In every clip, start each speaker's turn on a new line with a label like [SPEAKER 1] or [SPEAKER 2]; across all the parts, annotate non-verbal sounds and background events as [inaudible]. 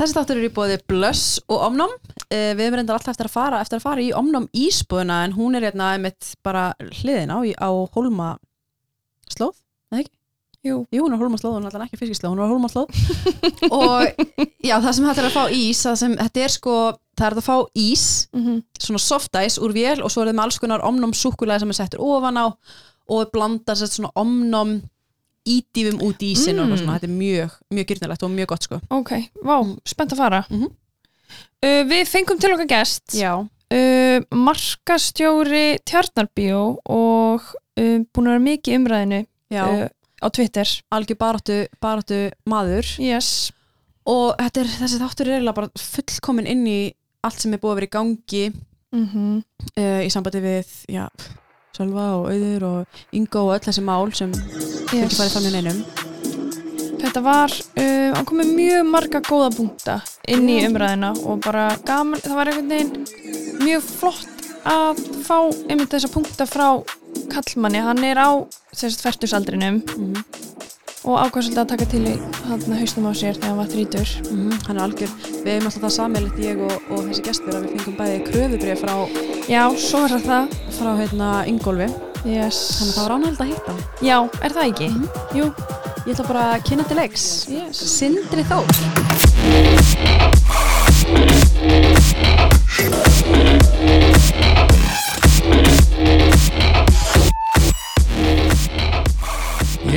[SPEAKER 1] þessi þáttur eru í bóði Blöss og Omnum uh, við erum reyndar alltaf eftir að fara eftir að fara í Omnum ísbúðuna en hún er hérna einmitt bara hliðin á, á Hólma slóð, eða ekki?
[SPEAKER 2] Jú.
[SPEAKER 1] Jú, hún er hólmaslóð, hún er alltaf ekki fiskislóð, hún er hólmaslóð [laughs] og já, það sem þetta er að fá ís það sem, þetta er sko, það er að fá ís
[SPEAKER 2] Mm
[SPEAKER 1] svona soft ice úr vél og svo er það með alls konar omnum súkulega sem er settur ofan á og blanda sér svona omnum ídýfum út í ísin og
[SPEAKER 2] Mm.
[SPEAKER 1] eitthvað svona, þetta er mjög, mjög gyrnilegt og mjög gott sko.
[SPEAKER 2] Ok, vá, spennt að fara.
[SPEAKER 1] Mhm.
[SPEAKER 2] uh, Við fengum til okkar gest. Uh, Markastjóri Tjarnarbíó og uh, búin að vera mikið umræðinu uh, á Twitter.
[SPEAKER 1] Algjör baráttu, baráttu maður.
[SPEAKER 2] Yes,
[SPEAKER 1] og þetta er, þessi þáttur er eiginlega bara fullkomin inn í allt sem er búið að vera í gangi
[SPEAKER 2] mm
[SPEAKER 1] uh, í sambandi við, já, Sölva og Auður og Ingo og öll þessi mál sem ekki
[SPEAKER 2] yes.
[SPEAKER 1] farið fram í neinum.
[SPEAKER 2] Þetta var, uh, hann kom með mjög marga góða punkta inn í umræðina og bara gaman, það var einhvern veginn mjög flott að fá einmitt þessa punkta frá kallmanni, hann er á þessast færtusaldrinum
[SPEAKER 1] mm
[SPEAKER 2] og ákvað svolítið að taka til í hann hausnum á sér þegar hann var þrítur
[SPEAKER 1] hann er algjör, við hefum alltaf það sammeilitt ég og, og þessi gestur að við fengum bæði kröfubrið frá,
[SPEAKER 2] Já, svo er það
[SPEAKER 1] frá hérna Ingólfi
[SPEAKER 2] yes.
[SPEAKER 1] þannig að það var ánægilegt að hitta
[SPEAKER 2] Já, er það ekki?
[SPEAKER 1] Mhm.
[SPEAKER 2] Jú,
[SPEAKER 1] Ég ætla bara að kynna til leiks
[SPEAKER 2] yes.
[SPEAKER 1] Sindri Þór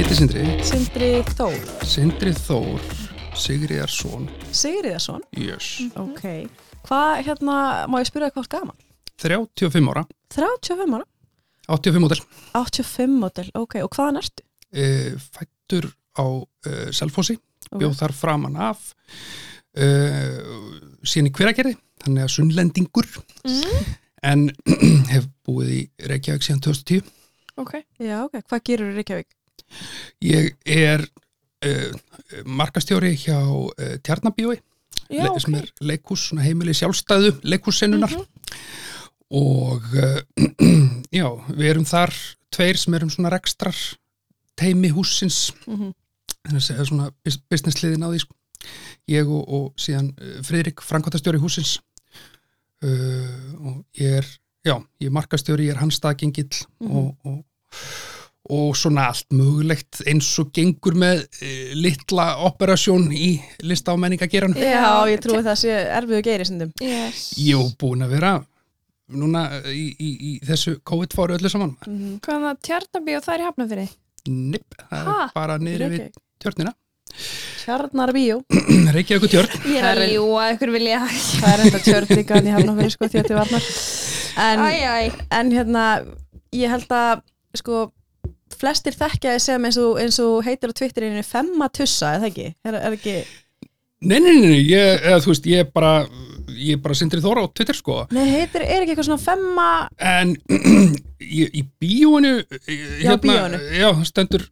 [SPEAKER 3] heiti Sindri,
[SPEAKER 1] Sindri Þór.
[SPEAKER 3] Sindri Þór Sigriðarsson,
[SPEAKER 1] Sigriðarsson
[SPEAKER 3] jöss,
[SPEAKER 1] Ok. Hvað hérna, má ég spyrja hvað gaman?
[SPEAKER 3] 35 ára,
[SPEAKER 1] 35 ára?
[SPEAKER 3] 85 mótel,
[SPEAKER 1] 85 model, ok, og hvaðan ertu?
[SPEAKER 3] e, fættur á e, Selfossi,
[SPEAKER 1] Ok.
[SPEAKER 3] bjóð þar framan af, e, síðan í hveragerði, þannig að sunnlendingur,
[SPEAKER 2] mm.
[SPEAKER 3] en [clears throat] hef búið í Reykjavík síðan 2010.
[SPEAKER 2] Ok,
[SPEAKER 1] Já, ok, hvað gerur í Reykjavík?
[SPEAKER 3] Ég er e, markastjóri hjá e, Tjarnabíói,
[SPEAKER 2] já,
[SPEAKER 3] le- sem er leikhús, svona heimili sjálfstæðu leikhússennunar.
[SPEAKER 2] Mhm.
[SPEAKER 3] og uh, [clears throat] já, við erum þar tveir sem erum svona rekstrar teimi húsins
[SPEAKER 1] Mm -hmm.
[SPEAKER 3] þannig að segja svona bus- business liðin á því sko. ég og, og síðan uh, Friðrik, frankvæntastjóri húsins uh, og ég er já, ég er markastjóri, ég er hans staðgengill
[SPEAKER 1] Mhm.
[SPEAKER 3] og, og og svona allt mögulegt eins og gengur með uh, litla operasjón í lista á menningageran
[SPEAKER 1] Já, ég trúi það sé erfiðu geiri sindum
[SPEAKER 2] yes.
[SPEAKER 3] Jú, búin að vera núna í, í, í þessu COVID-fáru öllu saman.
[SPEAKER 1] mm -hmm.
[SPEAKER 2] Hvaðan það tjarnabíó það er í hafnafyrir?
[SPEAKER 3] Nipp, það
[SPEAKER 2] Ha?
[SPEAKER 3] er bara niður við tjörnina.
[SPEAKER 1] Tjarnar bíó [clears throat]
[SPEAKER 3] Reykjavík tjörn.
[SPEAKER 2] Ég
[SPEAKER 1] er að
[SPEAKER 2] ljúa, ykkur vilja
[SPEAKER 1] Það er enda tjörn líka en ég hafna fyrir sko því að þið varnar en, en hérna, ég held að sko, flestir þekkja þið sem eins og, eins og heitir á Twitterinu Femmatussa, eða ekki? Er, er ekki
[SPEAKER 3] Nei, nei, nei, nei, ég, eða, veist, ég er bara, ég er bara sindri þóra á Twitter, sko.
[SPEAKER 1] Nei, heitir, er ekki eitthvað svona femma
[SPEAKER 3] En [clears throat] í, í bíóinu, hérna,
[SPEAKER 1] bíóinu.
[SPEAKER 3] já, það stendur,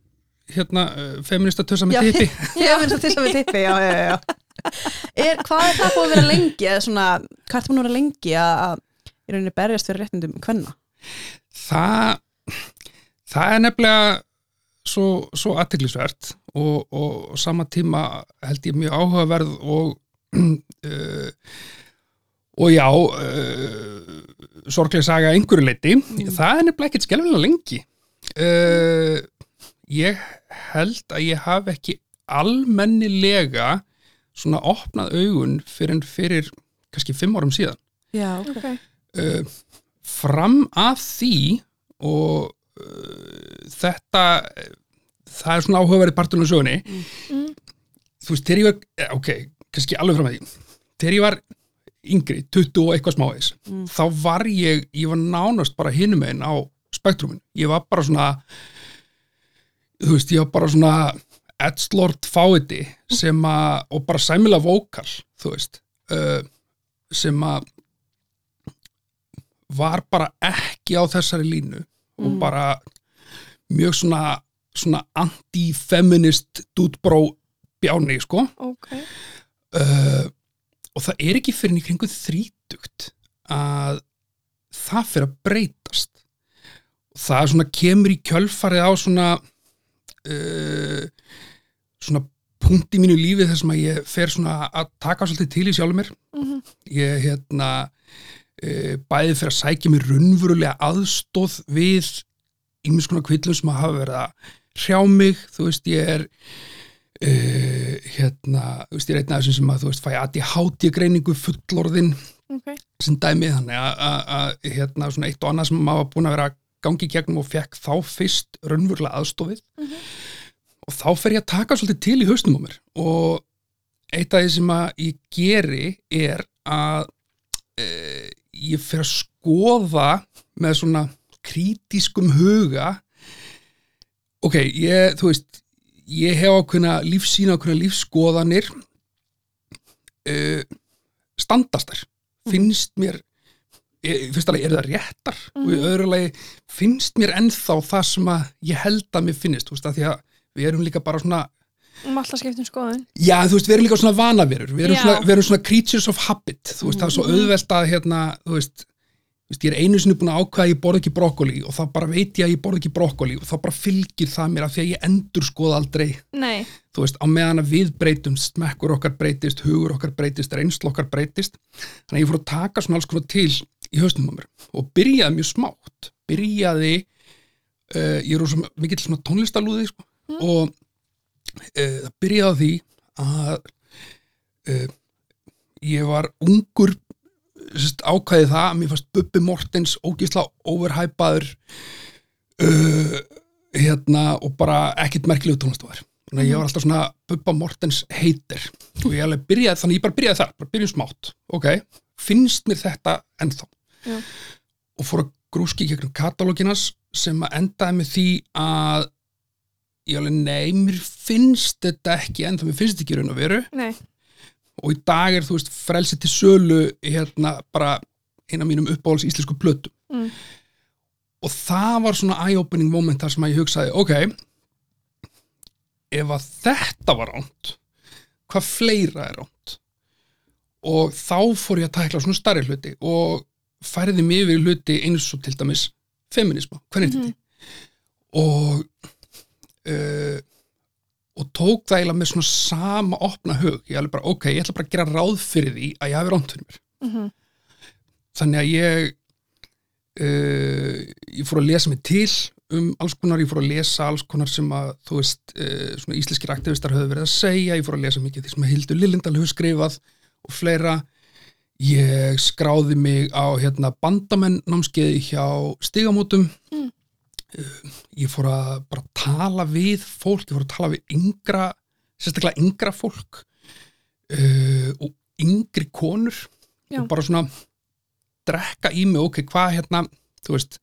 [SPEAKER 3] hérna, uh, feminista tössa með
[SPEAKER 1] Já,
[SPEAKER 3] tippi.
[SPEAKER 1] Já, það til sem við tippi, já, já, já er, Hvað er það búið að vera lengi eða svona, hvað er það búið að vera lengi að, að í rauninni berjast fyrir réttindum hvenna?
[SPEAKER 3] Það, það er nefnilega svo, svo aðteglisvert og, og, sama tíma held ég mjög áhugaverð og uh, [clears throat] og já uh, sorglega saga einhverju leiti það er nefnilega ekkert skelfilega lengi. Uh, ég held að ég hafi ekki almennilega svona opnað augun fyrir, fyrir kannski fimm árum síðan.
[SPEAKER 1] Já,
[SPEAKER 2] Ok,
[SPEAKER 3] uh, fram að því og þetta það er svona áhugaverið parturinn á sögunni
[SPEAKER 2] Mm.
[SPEAKER 3] þú veist, þegar ég var eh, ok, kannski alveg fram að því þegar ég var yngri, 20 og eitthvað smáis
[SPEAKER 1] Mm.
[SPEAKER 3] þá var ég, ég var nánast bara hinum einn á spektrumin ég var bara svona þú veist, ég var bara svona edslord fáiði sem að og bara sæmilega vókal, þú veist uh, sem að var bara ekki á þessari línu og
[SPEAKER 1] Mm.
[SPEAKER 3] bara mjög svona, svona anti-feminist dúdbró bjáni, sko
[SPEAKER 2] ok
[SPEAKER 3] uh, og það er ekki fyrir í kringu þrítugt að það fyrir að breytast og það svona kemur í kjölfarið á svona uh, svona punkt í mínu lífi sem að ég fer svona að taka svolítið til í sjálfur mér
[SPEAKER 2] Mhm.
[SPEAKER 3] ég hérna e, bæði fyrir að sækja mér raunverulega aðstóð við ímis konar kvillum sem að hafa verið að hrjá mig, þú veist, ég er e, hérna þú veist, ég er einn af þessum sem að, þú veist, fæ ADHD greiningu fullorðin
[SPEAKER 2] ok,
[SPEAKER 3] sem dæmi. Þannig að, hérna svona eitt og annað sem maður búin að vera gangi í gegnum og fekk þá fyrst raunverulega aðstofið
[SPEAKER 2] Mhm.
[SPEAKER 3] og þá fer ég að taka svolítið til í hausnum á mér. Og eitt af því sem að ég geri er að e, ég fer að skoða með svona krítiskum huga. Ok, ég, þú veist ég hef ákveðna lífsýna ákveðna lífskoðanir uh, standast þær. Finnst mér í fyrsta lagi er það réttar? Og í öðru lagi finnst mér ennþá það sem að ég held að mér finnist þú veist að því að við erum líka bara svona
[SPEAKER 2] um alltaf skiptum skoðun.
[SPEAKER 3] Já þú veist við erum líka svona vanaverur við erum, svona, við erum svona creatures of habit. Þú veist það er svo auðvelt að hérna þú veist, þú veist ég er einu sinni búin að ákveða að ég borð ekki brokkoli og þá bara veit ég að ég borð ekki brokkoli og þá bara fylgir það mér af því að ég endur skoða aldrei.
[SPEAKER 2] Nei,
[SPEAKER 3] þú veist, á meðan að við breytumst, smekkur okkar breytist, hugur okkar breytist, reynslu okkar breytist. Þannig að ég fór að taka svona alls konar til í haustum á mér og byrjaði mjög smátt. Byrjaði, uh, það byrjaði á því að uh, ég var ungur sérst, ákvæði það að mér fannst Bubbi Mortens ógísla overhæpaður uh, hérna og bara ekkit merkilegu tónlistafær þannig að ég var alltaf svona Bubba Mortens heitir og ég alveg byrjaði, þannig ég bara byrjaði þar bara byrjum smátt, ok finnst mér þetta ennþá.
[SPEAKER 2] Já.
[SPEAKER 3] og fór að grúski gegnum katalóginas sem að endaði með því að ég alveg, nei, mér finnst þetta ekki ennþá, mér finnst þetta ekki raun og veru.
[SPEAKER 2] Nei.
[SPEAKER 3] Og í dag er, þú veist, frelsi til sölu hérna bara eina mínum uppáhalds íslensku plötu
[SPEAKER 2] Mm.
[SPEAKER 3] og það var svona eye-opening moment þar sem að ég hugsaði, ok ef að þetta var ránt hvað fleira er ránt og þá fór ég að tækla svona starri hluti og færði mig yfir hluti eins og til dæmis feminisma, hvernig þetta og uh, og tók það eiginlega með svona sama opna hug, ég alveg bara, ok, ég ætla bara að gera ráð fyrir því að ég hafi ránt fyrir mér.
[SPEAKER 2] Mhm.
[SPEAKER 3] þannig að ég uh, ég fór að lesa mig til um alls konar, ég fór að lesa alls konar sem að, þú veist, uh, svona íslenskir aktivistar höfðu verið að segja, ég fór að lesa mikið því sem að Hildur Lillindal hefur skrifað og fleira. Ég skráði mig á hérna bandamenn námskeiði hjá stigamótum.
[SPEAKER 2] Mm.
[SPEAKER 3] Ég fór að bara tala við fólk, ég fór að tala við yngra, sérstaklega yngra fólk uh, og yngri konur
[SPEAKER 2] Já.
[SPEAKER 3] og bara svona drekka í mig, ok, hvað hérna þú veist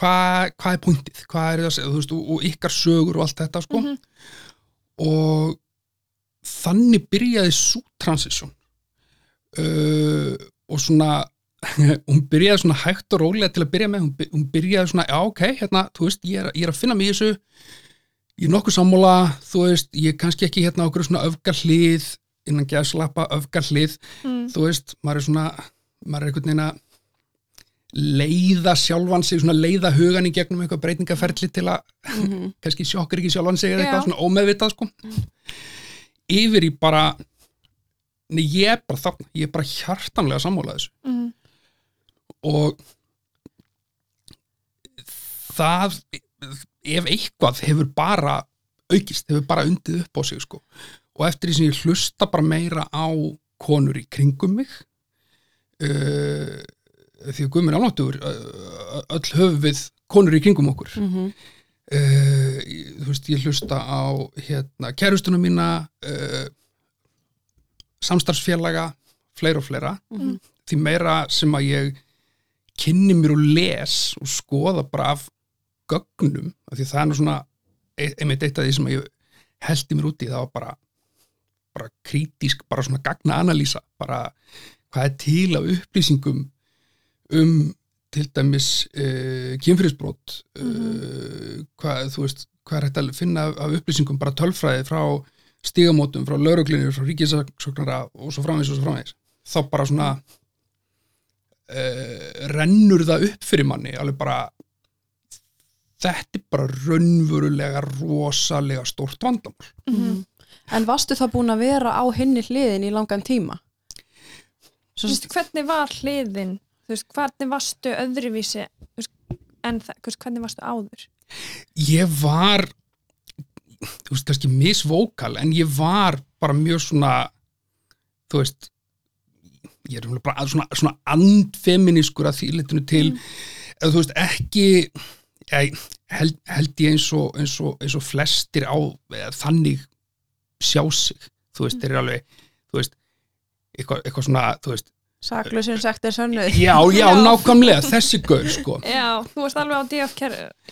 [SPEAKER 3] hvað, hvað er pointið, hvað er það veist, og, og ykkar sögur og allt þetta sko
[SPEAKER 2] Mhm.
[SPEAKER 3] og þannig byrjaði svo transition uh, og svona [laughs] hún byrjaði svona hægt og rólega til að byrja með, hún, by- hún byrjaði svona já ok, hérna, þú veist, ég er, ég er að finna mig í þessu. Ég er nokkuð sammála þú veist, ég er kannski ekki hérna okkur svona öfgar hlið, innan gæðslappa öfgar hlið,
[SPEAKER 2] Mm.
[SPEAKER 3] þú veist maður er svona, maður er einhvern veginn að leiða sjálfan sig svona leiða hugan í gegnum eitthvað breytingaferli til að
[SPEAKER 1] Mhm. [laughs]
[SPEAKER 3] kannski sjokkar ekki sjálfan sig eða eitthvað svona ómeðvitað sko. Yfir í bara nei ég er bara þarna, ég er bara hjartanlega sammála þessu.
[SPEAKER 2] Mhm.
[SPEAKER 3] Og það ef eitthvað hefur bara aukist, hefur bara undið upp á sig sko. og eftir því sem ég hlusta bara meira á konur í kringum mig uh, því að guðminn áláttugur uh, öll höfum við konur í kringum okkur
[SPEAKER 1] Mhm.
[SPEAKER 3] uh, þú veist, ég hlusta á hérna, kærustuna mína uh, samstarfsfélaga fleira og fleira
[SPEAKER 1] Mhm.
[SPEAKER 3] því meira sem að ég kynni mér og les og skoða bara af gögnum af því það er nú svona e- einmitt eitt af því sem ég heldi mér út í það var bara, bara krítisk bara svona gagna-analýsa bara hvað er til af upplýsingum um til dæmis uh, kynfyrirsbrot uh, hvað, þú veist, hvað er hægt að finna af, upplýsingum, bara tölfræði frá stígamótum, frá lauruglinir, frá ríkisaksóknara og svo framvegis og svo framvegis. Þá bara svona rennur það upp fyrir manni, alveg bara þetta er bara raunverulega rosalega stórt vandamál
[SPEAKER 2] Mhm.
[SPEAKER 1] En varstu það búin að vera á henni hliðin í langan tíma?
[SPEAKER 2] Þú veist, hvernig var hliðin þú veist, hvernig varstu öðruvísi veist, en það, hvernig varstu áður
[SPEAKER 3] ég var þú veist, kannski misvókal en ég var bara mjög svona þú veist ég er bara svona, svona andfeminískur að því litinu til eða þú veist, ekki ég, held, held ég eins og, eins og, eins og flestir á eða, þannig sjá sig. Þú veist, þeir eru alveg þú veist, eitthvað, eitthvað svona þú veist,
[SPEAKER 1] Saklausum sagt er sönnuð.
[SPEAKER 3] já, já, nákvæmlega þessi gaur, sko. [laughs]
[SPEAKER 2] Já, þú varst alveg á DF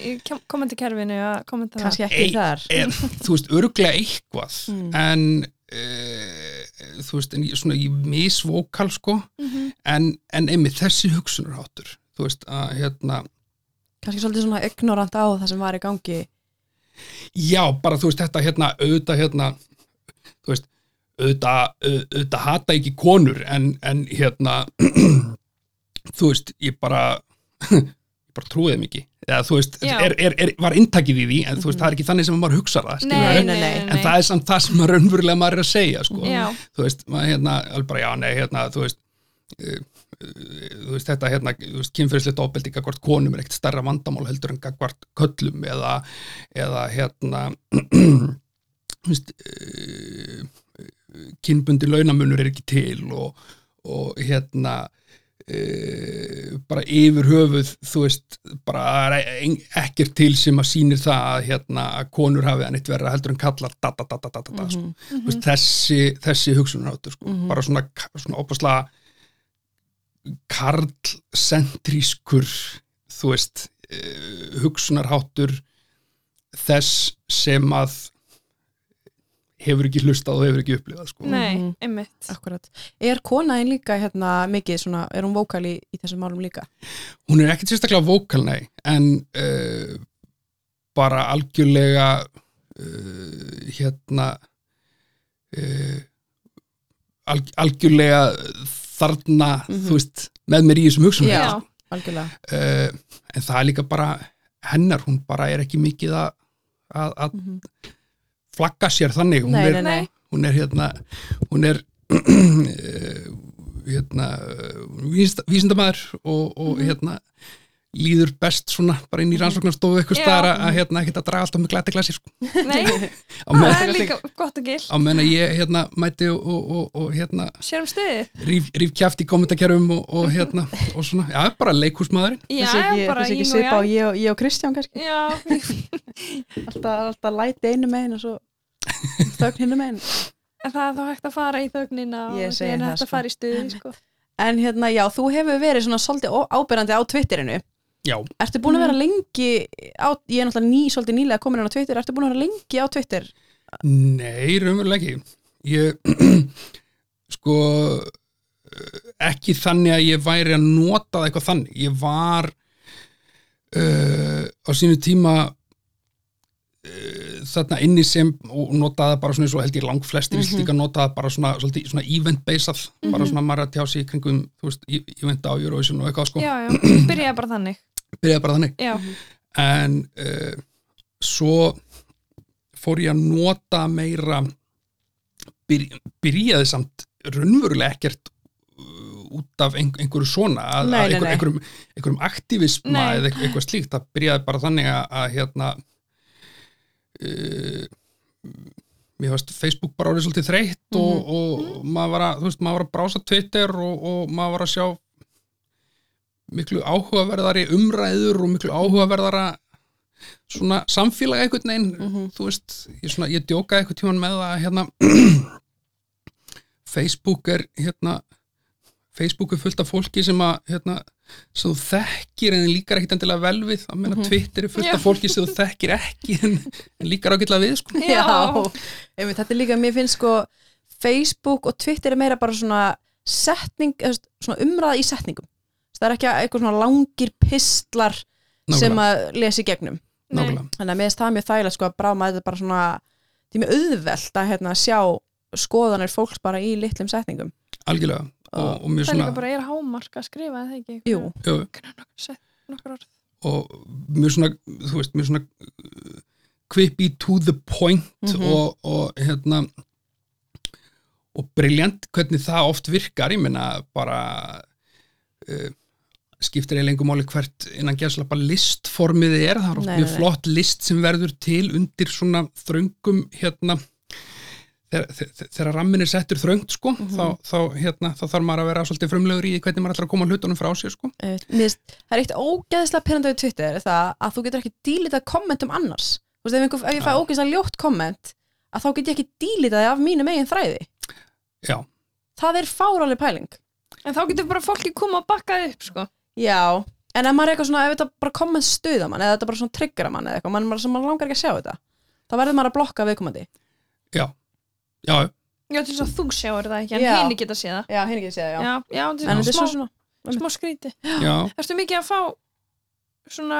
[SPEAKER 2] í kommentikerfinu að kommenta
[SPEAKER 1] Kanski ekki þar.
[SPEAKER 3] er, þú veist, örglega eitthvað
[SPEAKER 1] Mm.
[SPEAKER 3] en uh, þú veist, en svona ég misvókal sko,
[SPEAKER 2] Mhm.
[SPEAKER 3] en, en einmitt þessi hugsunarháttur, þú veist að hérna,
[SPEAKER 1] Kanski svolítið svona ignorant á það sem var í gangi.
[SPEAKER 3] já, bara þú veist þetta hérna, auðvitað hérna þú veist, auðvitað, auðvitað hata ekki konur en, en hérna [clears throat] þú veist, ég bara ég bara trúið þeim ekki. Eða þú veist, er, er, er, var inntakið í því en þú veist, það er ekki þannig sem maður hugsa það.
[SPEAKER 2] Nei,
[SPEAKER 1] nei,
[SPEAKER 2] nei,
[SPEAKER 3] en það er samt það sem maður raunverulega maður er að segja sko.
[SPEAKER 2] Já,
[SPEAKER 3] þú veist, maður hérna, alveg bara já, nei, hérna, þú veist uh, uh, þú veist, þetta hérna, þú veist, kynferðislegt ofbeldi gagvart konum er ekkert starra vandamál heldur en gagvart köllum eða, eða hérna [clears throat] þú veist uh, kynbundi launamunur er ekki til og, og hérna uh, bara yfir höfuð þú veist, bara er ekkert til sem að sýnir það að hérna, konur hafi að neitt verra heldur en kallar da, da, da, da, da, da, da, sko. Þú veist, þessi, þessi hugsunarháttur sko.
[SPEAKER 1] Mhm.
[SPEAKER 3] bara svona, svona opaslega karlsentrískur þú veist uh, hugsunarháttur þess sem að hefur ekki hlustað og hefur ekki upplifað sko.
[SPEAKER 2] nei,
[SPEAKER 1] Mhm.
[SPEAKER 2] einmitt
[SPEAKER 1] Akkurat. Er konaðin líka hérna mikið svona, er hún vókal í, í þessum málum líka?
[SPEAKER 3] hún er ekkert sérstaklega vókal nei, en uh, bara algjörlega uh, hérna uh, al, algjörlega þarna,
[SPEAKER 1] Mhm.
[SPEAKER 3] þú veist með mér í þessum hugsunum
[SPEAKER 1] Já. Algjörlega.
[SPEAKER 3] uh, en það er líka bara hennar, hún bara er ekki mikið að, að, að
[SPEAKER 1] Mhm.
[SPEAKER 3] Flagga sér þannig. Hún,
[SPEAKER 1] Nei,
[SPEAKER 3] er,
[SPEAKER 1] nei, nei.
[SPEAKER 3] hún er hérna hún er [clears throat] eh, hérna vísinda, vísindamæður og, og hérna líður best svona bara inn í rannsóknarstofu eitthvað staðar að hérna ekkert að draga alltaf með glæti glasi sko.
[SPEAKER 2] Nei, [laughs] það er líka gott og gill
[SPEAKER 3] á meðan að ég hérna mæti og, og, og, og hérna
[SPEAKER 2] Sér um stuðið.
[SPEAKER 3] ríf, ríf kjaft í kommentarkerfum og, og hérna [laughs] og svona, já, bara leikhúsmaðurinn.
[SPEAKER 2] Já,
[SPEAKER 1] Þessi ekki,
[SPEAKER 2] bara
[SPEAKER 1] ég, og- ég og Kristján kannski.
[SPEAKER 2] Já, [laughs]
[SPEAKER 1] Alltaf, alltaf læti einu megin og svo þögn hinnu megin.
[SPEAKER 2] en það er þá hægt að fara í þögnina og
[SPEAKER 1] það,
[SPEAKER 2] hægt að
[SPEAKER 1] sko.
[SPEAKER 2] fara í stuði sko.
[SPEAKER 1] En hérna, já, þú hefur verið svona svolítið áberandi á Twitterinu.
[SPEAKER 3] já,
[SPEAKER 1] Ertu búin að vera
[SPEAKER 2] Mhm.
[SPEAKER 1] lengi á, ég er náttúrulega ný, svolítið nýlega komin á Twitter, ertu búin að vera lengi á Twitter?
[SPEAKER 3] Nei, raunverulega ekki. Ég, [clears throat] sko, ekki þannig að ég væri að nota það eitthvað þannig. Ég var uh, á sínu tíma þarna inni sem og notaði það bara svona og held ég lang flestir mm
[SPEAKER 1] Mhm.
[SPEAKER 3] líka notaði bara svona, svona event-basað, bara
[SPEAKER 2] Mhm.
[SPEAKER 3] svona maður að tjá sig kringum, veist, event á Eurovision og eitthvað sko,
[SPEAKER 2] Já, já, [clears throat] byrjaði bara þannig.
[SPEAKER 3] Byrjaði bara þannig.
[SPEAKER 2] Já,
[SPEAKER 3] en uh, svo fór ég að nota meira byr, byrjaði samt raunverulega ekkert uh, út af ein, einhverju svona að,
[SPEAKER 1] Nei, nei, nei.
[SPEAKER 3] einhverjum, einhverjum aktivisma eða eitthvað, slíkt, það byrjaði bara þannig að, að hérna mér varst Facebook bara orðið svolítið þreytt og,
[SPEAKER 1] Mhm.
[SPEAKER 3] og maður var að, veist, maður var að brása Twitter og, og maður var að sjá miklu áhugaverðari umræður og miklu áhugaverðara svona samfélag einhvern veginn
[SPEAKER 1] Mhm.
[SPEAKER 3] þú veist, ég, svona, ég djókaði einhvern tíman með að hérna [clears throat] Facebook er hérna Facebook er fullt af fólki sem að hérna, sem þú þekkir en líkar ekkit endilega vel við. Að meina
[SPEAKER 1] Mhm.
[SPEAKER 3] Twitter er fullt af fólki sem þú þekkir ekki en, en líkar ágætlega við sko.
[SPEAKER 2] Já.
[SPEAKER 1] Einmitt, þetta er líka, mér finnst sko Facebook og Twitter er meira bara svona setning, eða svona umræða í setningum. Það er ekki eitthvað svona langir pistlar sem
[SPEAKER 3] nákvæmlega,
[SPEAKER 1] að lesa í gegnum.
[SPEAKER 3] Nákvæmlega.
[SPEAKER 1] þannig að mér finnst það mjög þægilegt sko að bráma þetta er bara svona, þetta er mjög auðvelt að hérna, sjá skoðanir fólks bara í litlum setningum.
[SPEAKER 3] Algjörlega og, og mér
[SPEAKER 2] það er
[SPEAKER 3] svona
[SPEAKER 2] líka bara er hámark að skrifa eða ekki?
[SPEAKER 1] Jú,
[SPEAKER 3] jú,
[SPEAKER 2] Sett nokkur orð.
[SPEAKER 3] Og mér svona, þú veist, mér svona uh, quippy to the point
[SPEAKER 1] Mhm.
[SPEAKER 3] og, og hérna og briljant hvernig það oft virkar, ég meina bara uh, skiptir eiginlega engum máli hvert innan gæðslapa listformiði er, það er oft
[SPEAKER 1] Nei,
[SPEAKER 3] mjög flott list sem verður til undir svona þröngum hérna þegar, rammin er settur þröngt sko,
[SPEAKER 1] Mhm.
[SPEAKER 3] þá, þá, hérna, þá þarf maður að vera svolítið frumlegur í hvernig maður ætlar að koma hlutunum frá sér sko.
[SPEAKER 1] Það er eitt ógeðslega pyrrandi við Twitter er það að þú getur ekki dílitað kommentum annars þú veist, ef, einhver, ef ég fæ
[SPEAKER 3] Já.
[SPEAKER 1] ógeðslega ljótt komment að þá get ég ekki dílitaði af mínum eigin þræði
[SPEAKER 3] Já,
[SPEAKER 1] það er fáraleg pæling
[SPEAKER 2] En þá getur bara fólki koma og bakka upp, sko.
[SPEAKER 1] já, en ef maður er eitthvað svona ef þetta bara komment stuða mann eða þetta bara tryggra mann eða eitthvað, mann, mann, mann langar ekki að sjá þetta þá verður maður að blokka viðkomandi
[SPEAKER 3] já, já,
[SPEAKER 2] Já, til þess að þú sjáur það ekki, en
[SPEAKER 1] Já.
[SPEAKER 2] hini geta séð það.
[SPEAKER 1] já, hinn ekki að segja, já,
[SPEAKER 2] Já, já, til
[SPEAKER 1] en
[SPEAKER 2] þess
[SPEAKER 1] þetta er
[SPEAKER 2] að
[SPEAKER 1] svo
[SPEAKER 2] smá,
[SPEAKER 1] svona
[SPEAKER 2] smá skríti.
[SPEAKER 3] já,
[SPEAKER 2] Erstu mikið að fá svona,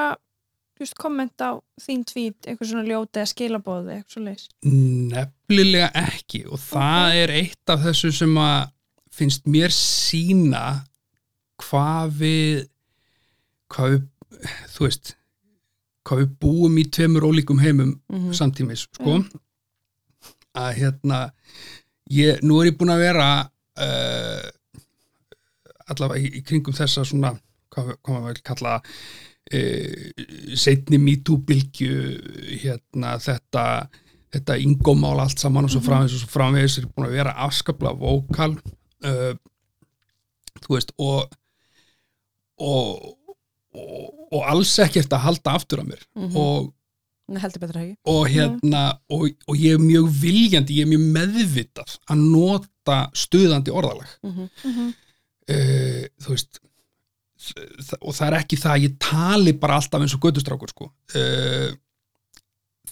[SPEAKER 2] just komment á þín tvít, eitthvað svona ljóti eða skilabóði, eitthvað svo leis?
[SPEAKER 3] nefnilega ekki og það er eitt af þessu sem að finnst mér sína hvað við hvað við, þú veist hvað við búum í tveimur ólíkum heimum
[SPEAKER 1] Mhm.
[SPEAKER 3] samtímis, sko að hérna ég, nú er ég búin að vera uh, allavega í, í kringum þessa svona, hvað, hvað maður vil kalla uh, setni MeToo-bylgju hérna þetta þetta ingómál allt saman og svo framvegis og svo framvegis er búin að vera afskaplega vókal uh, þú veist og og, og, og alls ekkert að halda aftur af mér
[SPEAKER 1] Mhm.
[SPEAKER 3] og
[SPEAKER 1] Nei, heldur betur ekki
[SPEAKER 3] og hérna og, og ég er mjög viljandi, ég er mjög meðvitað að nota stuðandi orðalag.
[SPEAKER 1] Mhm.
[SPEAKER 3] uh, þú veist þ- og það er ekki það að ég tali bara alltaf eins og gödustrákur sko. Uh,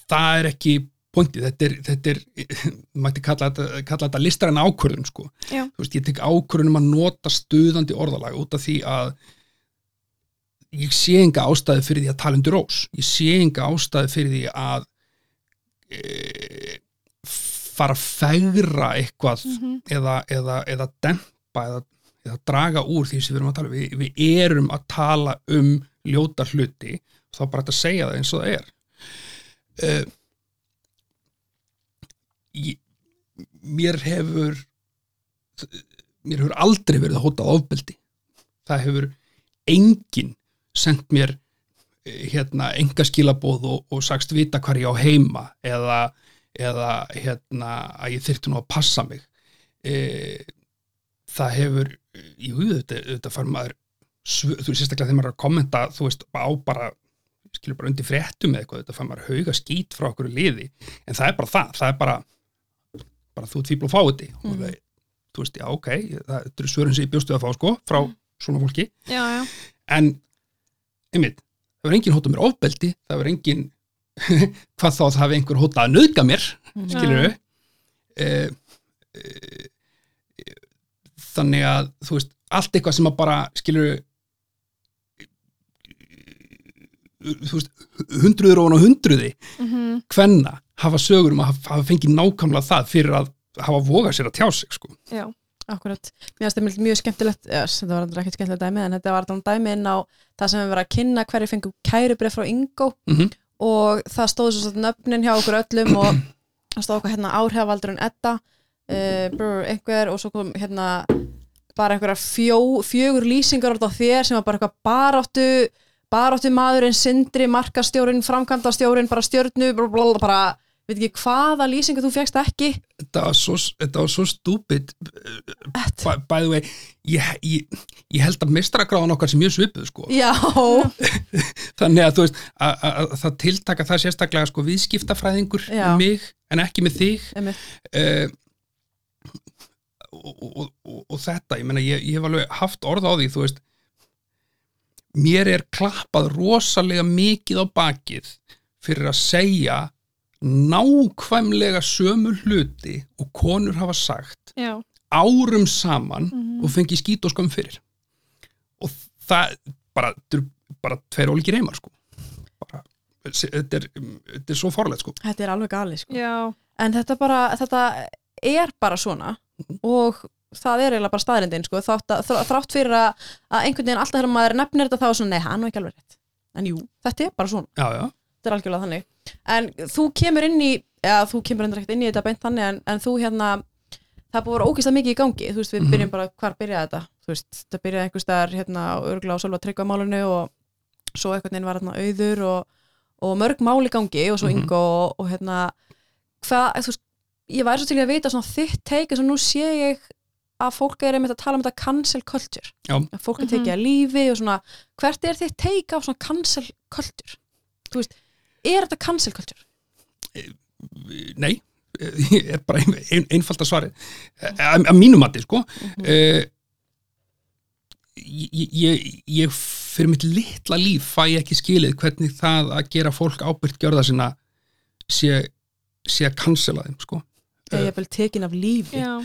[SPEAKER 3] það er ekki pointið, þetta er, þetta er [laughs] mætti kalla þetta, kalla þetta listar en ákvörðun sko, veist, ég tek ákvörðun um að nota stuðandi orðalag út af því að ég sé enga ástæði fyrir því að tala undir rós ég sé enga ástæði fyrir því að e, fara að fegra eitthvað
[SPEAKER 2] Mhm.
[SPEAKER 3] eða, eða, eða dempa eða, eða draga úr því sem við erum að tala um. Við, við erum að tala um ljóta hluti þá bara að segja það eins og það er. Uh, ég, mér hefur mér hefur aldrei verið hótað ofbeldi. Það hefur enginn sendt mér eh, hérna enga skilabóð og, og sagst vita hvar ég á heima eða, eða hérna að ég þyrfti nú að passa mig. E, það hefur jú, þetta, þetta fær maður þú veist sérstaklega þegar maður er að kommenta þú veist, á bara skilur bara undir fréttum eða eitthvað, þetta fær maður hauga skít frá okkur liði, en það er bara það það er bara, bara þú tvíbl og fáiði mm. og það, þú veist, já, ok það þetta eru svörin sem ég bjóstu að fá, sko frá svona fólki,
[SPEAKER 2] Já, já.
[SPEAKER 3] en einmitt, það verður enginn hótað mér ofbeldi, það verður enginn [laughs] hvað þá að það hafi einhver hótað að nöðga mér skilur við e, e, þannig að þú veist, allt eitthvað sem að bara skilur þú veist, hundruður og hundruði
[SPEAKER 2] Mm
[SPEAKER 3] hvenna hafa sögur um að hafa, hafa fengið nákvæmlega það fyrir að hafa vogað sér að tjá sig sko.
[SPEAKER 2] Já.
[SPEAKER 1] Akkurat, mér finnst þetta mjög skemmtilegt ja, þetta var aldrei ekkert skemmtilegt dæmi en þetta var alltaf dæmi inn á það sem við verið að kynna hverju fengu kærubrið frá Ingo
[SPEAKER 3] Mhm.
[SPEAKER 1] og það stóð svo svona nöfnin hjá okkur öllum og það stóð okkur hérna áhrifavaldurinn Edda uh, brr, einhver og svo kom hérna bara einhverja fjó, fjögur lýsingar á þér sem var bara eitthvað baráttu baráttu maðurinn, sindri, markastjórin framkvæmdastjórin, bara blablabla, bara, veit ekki hvaða lýsingar þú fegst ekki?
[SPEAKER 3] Þetta var svo, þetta var svo stúpid. By, by the way ég, ég, ég held að mistragráðan okkar sem mjög svipuð sko. [laughs] Þannig að þú veist að, að, að það tiltaka það sérstaklega sko, viðskiptafræðingur um mig en ekki með þig. Uh, og, og, og, og þetta, ég meina ég, ég hef alveg haft orð á því, þú veist. Mér er klappað rosalega mikið á bakið fyrir að segja nákvæmlega sömu hluti og konur hafa sagt
[SPEAKER 2] Já.
[SPEAKER 3] árum saman
[SPEAKER 2] Mhm.
[SPEAKER 3] og fengi skít og skömm fyrir og það bara, bara tveir ólíkir heimar sko bara, þetta er, þetta er svo forlegt sko
[SPEAKER 1] Þetta er alveg gali sko.
[SPEAKER 2] Já.
[SPEAKER 1] En þetta, bara, þetta er bara svona og það er eiginlega bara staðrindin sko, þátt, að, þrá- þrátt fyrir að, að einhvern veginn alltaf þegar maður nefnir þetta þá er svona, nei, hann er ekki alveg rétt en jú, þetta er bara svona,
[SPEAKER 3] já, já,
[SPEAKER 1] þetta er algjörlega þannig en þú kemur inn í, eða þú kemur endur ekkert inn í þetta beint þannig en, en þú hérna það búið að vera ógeðslega mikið í gangi þú veist, við
[SPEAKER 3] Mhm.
[SPEAKER 1] byrjum bara, hvar byrjaði þetta þú veist, það byrjaði einhvers staðar hérna örgla og svolva tryggvamálinu og svo einhvern veginn var hérna auður og, og mörg mál í gangi og svo
[SPEAKER 3] Mhm.
[SPEAKER 1] Ingo og, og hérna hvað, þú veist, ég væri svo til að vita svona þitt teik, eins og nú sé ég að fólk er einmitt að tala um þetta cancel culture
[SPEAKER 3] Já.
[SPEAKER 1] að fólk er
[SPEAKER 2] Mhm.
[SPEAKER 1] tekið að lífi og svona, hvert er þitt teik á svona cancel culture þú veist, er þetta cancel culture?
[SPEAKER 3] nei. Ég er bara ein, ein, einfalda svari að, að mínu mati sko.
[SPEAKER 1] Mhm.
[SPEAKER 3] uh, ég, ég, ég fyrir mitt litla líf fæ ekki skilið hvernig það að gera fólk ábyrgt gjörða sinna sé, sé að cancela þeim sko.
[SPEAKER 1] Ég er vel tekin af lífi.
[SPEAKER 2] Já,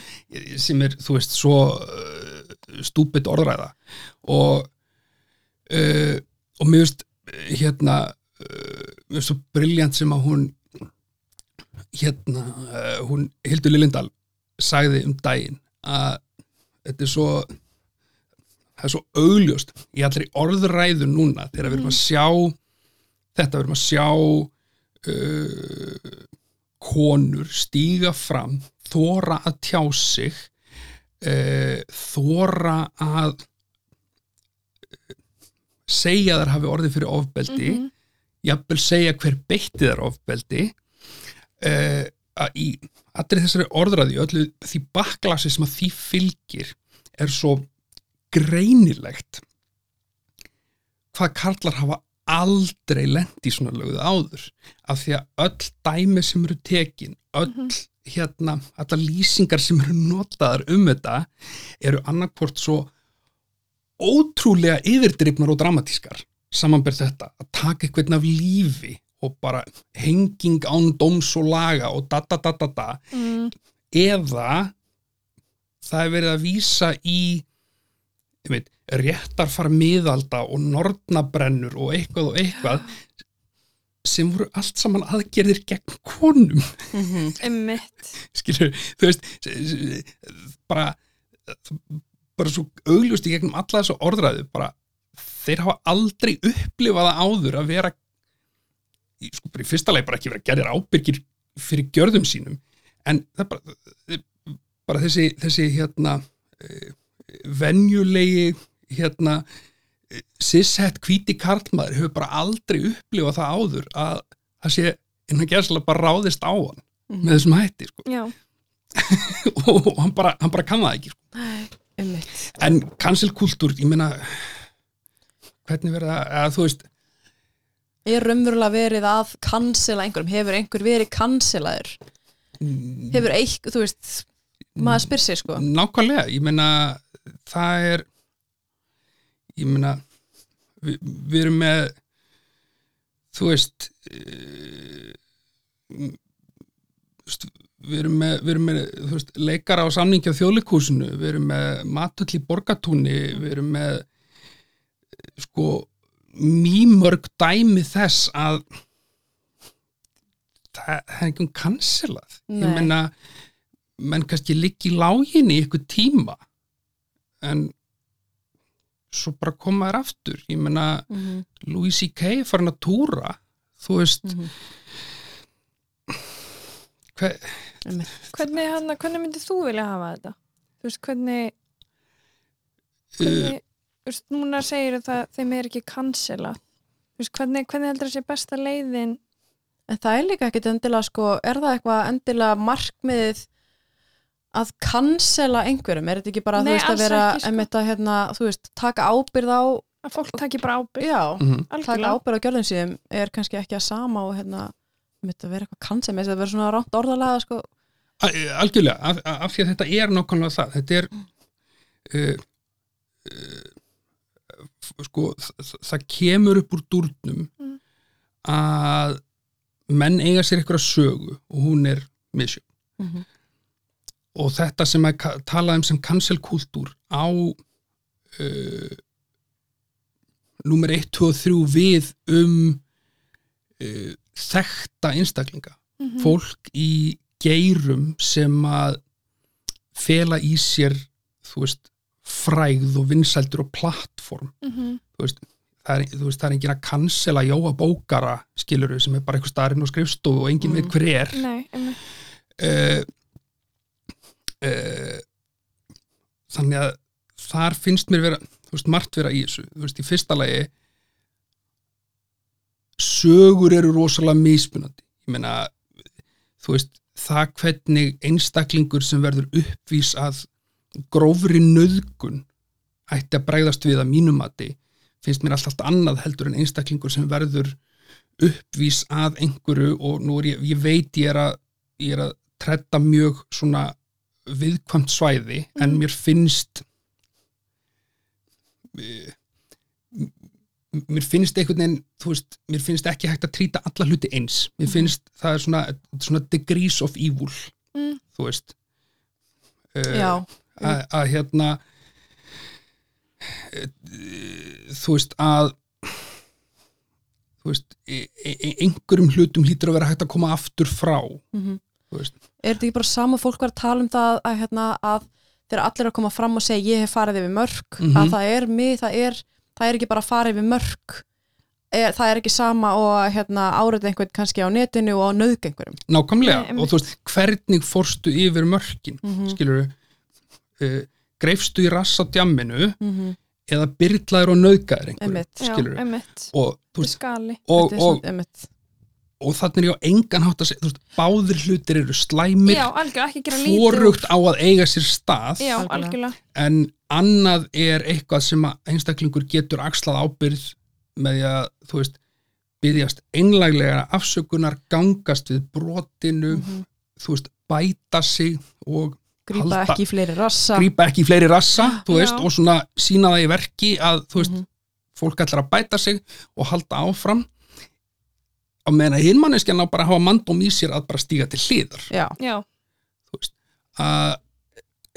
[SPEAKER 3] sem er, þú veist, svo uh, stúpid orðræða. Og uh, og mér veist hérna uh, svo briljant sem að hún hérna uh, hún Hildur Lillindal sagði um daginn að þetta er svo það er svo augljóst í allri orðræðu núna þegar við erum að sjá þetta, við erum að sjá uh, konur stíga fram þóra að tjá sig uh, þóra að uh, segja þar hafi orðið fyrir ofbeldi
[SPEAKER 2] Mhm.
[SPEAKER 3] Jafnvel segja hver beitti þar ofbeldi uh, að í allri þessari orðræði öllu því baklasi sem að því fylgir er svo greinilegt hvað karlar hafa aldrei lent í svona lögðu áður. Af því að öll dæmi sem eru tekin öll hérna, allar lýsingar sem eru notaðar um þetta eru annarkvort svo ótrúlega yfirdrifnar og dramatískar samanber þetta að taka eitthvað af lífi og bara henging án dóms og laga og da da da da da.
[SPEAKER 2] Mm,
[SPEAKER 3] eða það er verið að vísa í veit, réttarfar miðalda og nornabrennur og eitthvað og eitthvað sem voru allt saman aðgerðir gegn konum.
[SPEAKER 2] Emmitt
[SPEAKER 3] skilur, þú veist bara bara svo augljóst í gegnum alla þessu orðræðu bara þeir hafa aldrei upplifað það áður að vera í, sko bara í fyrsta leið bara ekki vera gerðir ábyrgir fyrir gjörðum sínum en það bara, bara þessi, þessi hérna eh, venjulegi hérna sissett hvíti karlmaður hefur bara aldrei upplifað það áður að það sé innan gerðslega bara ráðist á hann með þessum hætti sko. [laughs] Og hann bara, hann bara kann það ekki sko.
[SPEAKER 1] Einmitt.
[SPEAKER 3] en cancelkultúr, ég meina hvernig verða, eða þú veist
[SPEAKER 1] er raunverulega verið að cancela einhverjum, hefur einhver verið cancelaður? Hefur eitthvað, þú veist maður spyr sér sko.
[SPEAKER 3] Nákvæmlega, ég meina það er ég meina við, við erum með þú veist eh, við erum með, við erum með veist, leikara á samningi á þjóðleikúsinu við erum með matöll í borgatúni við erum með sko mýmörg dæmi þess að það, það er ekki um kansilað ég
[SPEAKER 1] Nei.
[SPEAKER 3] meina menn kannski liggi í láginni í ykkur tíma en svo bara koma þær aftur ég meina
[SPEAKER 1] mm -hmm.
[SPEAKER 3] Louis C.K. er farin að túra þú veist
[SPEAKER 1] Mhm.
[SPEAKER 3] hver,
[SPEAKER 2] hvernig, hana, hvernig myndið þú vilja hafa þetta? Þú veist, hvernig,
[SPEAKER 3] uh,
[SPEAKER 2] hvernig þú veist, núna segir það þeim er ekki veist, hvernig, hvernig heldur það sé besta leiðin?
[SPEAKER 1] En það er líka ekkit endilega sko er það eitthvað endilega markmiðið að cancela einhverjum, er þetta ekki bara
[SPEAKER 2] Nei,
[SPEAKER 1] þú veist að vera
[SPEAKER 2] ekki, sko.
[SPEAKER 1] einmitt að hérna, þú veist, taka ábyrð á
[SPEAKER 2] að fólk taki bara ábyrg
[SPEAKER 1] já,
[SPEAKER 3] mhm.
[SPEAKER 1] taka
[SPEAKER 2] algjörlega.
[SPEAKER 1] ábyrð á gjörðum síðum er kannski ekki að sama og hérna einmitt að vera eitthvað cancel, með þess að vera svona rátt orðalega sko,
[SPEAKER 3] Al- algjörlega, af, af því að þetta er nákvæmlega það, þetta er uh, uh, sko það, kemur upp úr dúrnum
[SPEAKER 2] Mm.
[SPEAKER 3] að menn eiga sér eitthvað sögu og hún er misjum
[SPEAKER 1] Mhm.
[SPEAKER 3] og þetta sem að tala um sem cancelkultúr á uh, númer 1, 2 og 3 við um uh, þekkta einstaklinga
[SPEAKER 2] Mhm.
[SPEAKER 3] fólk í geirum sem að fela í sér þú veist, frægð og vinsældur og plattform.
[SPEAKER 2] Mhm.
[SPEAKER 3] það er, þú veist, það er enginn að cancela Jóa Bókara, skilur sem er bara eitthvað starinn og skrifstofu og enginn
[SPEAKER 1] Mm.
[SPEAKER 3] veit hver er.
[SPEAKER 2] Nei,
[SPEAKER 3] uh, uh, þannig að þar finnst mér vera þú veist, margt vera í þessu. Þú veist, í fyrsta lagi sögur eru rosalega mismunandi. Ég meina, þú veist það hvernig einstaklingur sem verður uppvís að grófri nöðgun ætti að bregðast við að mínumati finnst mér alltaf annað heldur en einstaklingur sem verður uppvís að einhverju og nú er ég, ég veit ég er að, ég er að tretta mjög svona viðkvæmt svæði en mér finnst eh, mér finnst einhvern veginn, þú veist, mér finnst ekki hægt að trýta alla hluti eins. Mér finnst það er svona, svona degrees of evil
[SPEAKER 2] Mm.
[SPEAKER 3] þú veist. Uh,
[SPEAKER 1] Já,
[SPEAKER 3] að, hérna eh, þú veist að þú veist einhverjum hlutum hlýtur að vera hægt að koma aftur frá
[SPEAKER 1] mhm.
[SPEAKER 3] þú veist,
[SPEAKER 1] er þetta ekki bara sama fólk var að tala um það að, hérna, að þegar allir að koma fram og segja ég hef farið yfir mörg
[SPEAKER 3] Mhm.
[SPEAKER 1] að það er mig, það er, það er ekki bara að fara yfir mörg er, það er ekki sama og hérna, áreita einhvern kannski á netinu og á nöðg einhverjum.
[SPEAKER 3] Nákvæmlega.
[SPEAKER 2] Nei,
[SPEAKER 3] og þú veist, hvernig fórstu yfir mörkin
[SPEAKER 1] mm -hmm.
[SPEAKER 3] skilur uh, greifstu í rass á djamminu
[SPEAKER 1] Mm
[SPEAKER 3] eða byrlaður og.
[SPEAKER 2] Já,
[SPEAKER 3] skilur
[SPEAKER 2] einmitt,
[SPEAKER 3] og, veist, og, og, og þannig er ég á engan hátt að segja veist, báðir hlutir eru slæmir
[SPEAKER 2] Já,
[SPEAKER 3] fórugt á að eiga sér stað
[SPEAKER 2] Já,
[SPEAKER 3] en annað er eitthvað sem að einstaklingur getur axlað ábyrð með því að, þú veist, byrjast einlæglega afsökunar, gangast við brotinu,
[SPEAKER 1] Mhm.
[SPEAKER 3] þú veist, bæta sig og
[SPEAKER 1] grípa
[SPEAKER 3] Halda-
[SPEAKER 1] ekki í fleiri rassa.
[SPEAKER 3] Grípa ekki í fleiri rassa, þú veist,
[SPEAKER 2] Já.
[SPEAKER 3] og svona sína það í verki að, þú veist,
[SPEAKER 1] Mhm.
[SPEAKER 3] fólk ætlar að bæta sig og halda áfram. Á meðan að hinmanneskjan á bara að hafa mandóm í sér að bara stíga til hliðar.
[SPEAKER 1] Já,
[SPEAKER 2] Já,
[SPEAKER 3] þú veist að,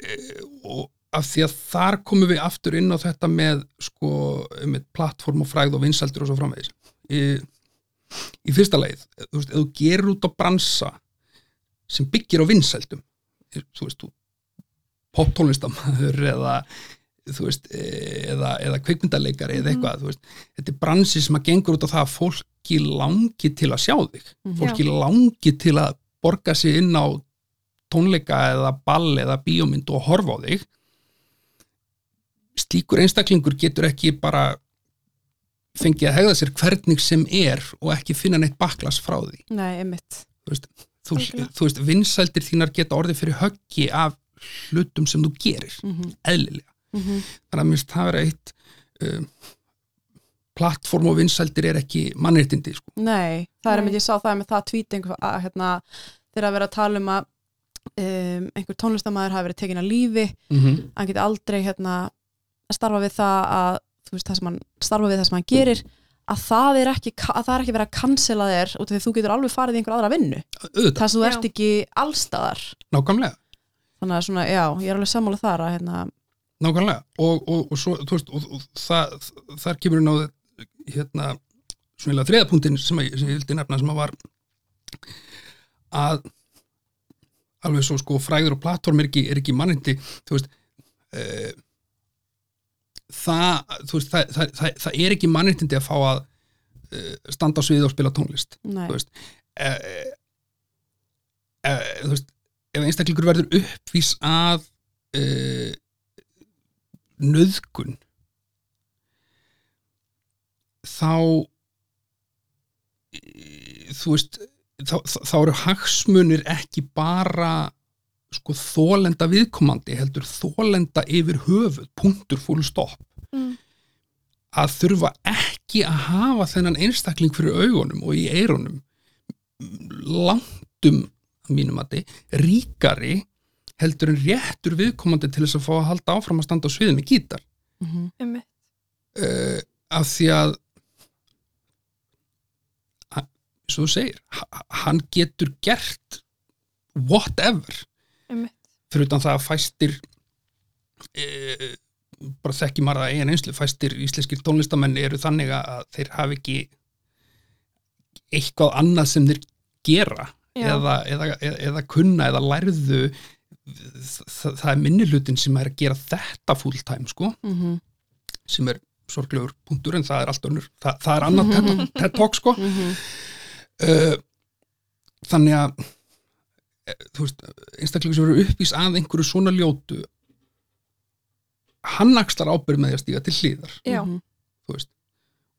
[SPEAKER 3] e, og af því að þar komum við aftur inn á þetta með sko, með plattform og fræð og vinsaldur og svo framvegis. Í, í fyrsta leið, þú veist, ef þú gerir út á bransa sem byggir á vinsaldum þú veist, þú poptónlistamæður eða þú veist, e, eða, eða kveikmyndaleikari eða eitthvað, þú veist, þetta er bransi sem að gengur út á það að fólki langi til að sjá þig,
[SPEAKER 1] Mhm.
[SPEAKER 3] fólki langi til að borga sig inn á tónleika eða ball eða bíómynd og horfa á þig. Slíkur einstaklingur getur ekki bara fengið að hegða sér hvernig sem er og ekki finna neitt baklas frá því.
[SPEAKER 1] Nei, einmitt
[SPEAKER 3] þú, þú veist, vinsældir þínar geta orðið fyrir höggi af hlutum sem þú gerir,
[SPEAKER 1] mm
[SPEAKER 3] eðlilega
[SPEAKER 1] -hmm.
[SPEAKER 3] þannig að minnst það vera eitt um, plattform og vinsældir er ekki mannréttindi sko.
[SPEAKER 1] Nei, það er
[SPEAKER 2] Nei.
[SPEAKER 1] einmitt, ég sá það með það einhver, að hérna, þegar að vera að tala um að um, einhver tónlistamæður hafi verið tekin að lífi,
[SPEAKER 3] mm -hmm.
[SPEAKER 1] hann geti aldrei hérna, að starfa við það að veist, það sem hann starfa við það sem hann gerir að það er ekki, að það er ekki verið að cancela þér út af því þú getur alveg farið í einhver aðra vinnu.
[SPEAKER 3] Auðvitað,
[SPEAKER 1] þar sem þú ert ekki allstaðar
[SPEAKER 3] nákvæmlega.
[SPEAKER 1] Þannig að svona, já, ég er alveg sammála þar að hérna,
[SPEAKER 3] Nákvæmlega. Og, og, og svo, þú veist, og, og það, þar kemur inn á hérna, svona þriðapunktin sem, að- sem ég vildi nefna sem að var að alveg svo sko fræður og plattform er ekki, er ekki mannindi, þú veist e, það, veist, það, það, það, er ekki mannindi að fá að e, standa á sviði og spila tónlist Þú veist, e, e, þú veist ef einstaklingur verður uppvís að e, nöðgun þá þú veist þá, þá eru hagsmunir ekki bara sko þólenda viðkomandi heldur þólenda yfir höfuð, punktur full stopp
[SPEAKER 2] Mm.
[SPEAKER 3] að þurfa ekki að hafa þennan einstakling fyrir augunum og í eirunum langtum mínum að ríkari heldur en réttur viðkomandi til þess að fá að halda áfram að standa á sviði með gítar
[SPEAKER 1] mm
[SPEAKER 2] einmitt
[SPEAKER 3] uh, af því að eins og þú segir hann getur gert whatever. Fyrir utan það að fæstir uh, bara þekki að eigin einslu fæstir íslenskir tónlistamenn eru þannig að þeir hafi ekki eitthvað annað sem þeir gera eða, eða, eða, eða kunna eða lærðu það, það er minni hlutin sem er að gera þetta full time sko
[SPEAKER 1] -hmm.
[SPEAKER 3] sem er sorglegur punktur en það er allt önnur það, það er annað TED- TED Talk sko
[SPEAKER 1] Mm -hmm.
[SPEAKER 3] uh, þannig að þú veist, einstaklingur sem verður uppvís að einhverju svona ljótu hann axlar ábyrð með því að stíga til hlýðar
[SPEAKER 1] Mhm.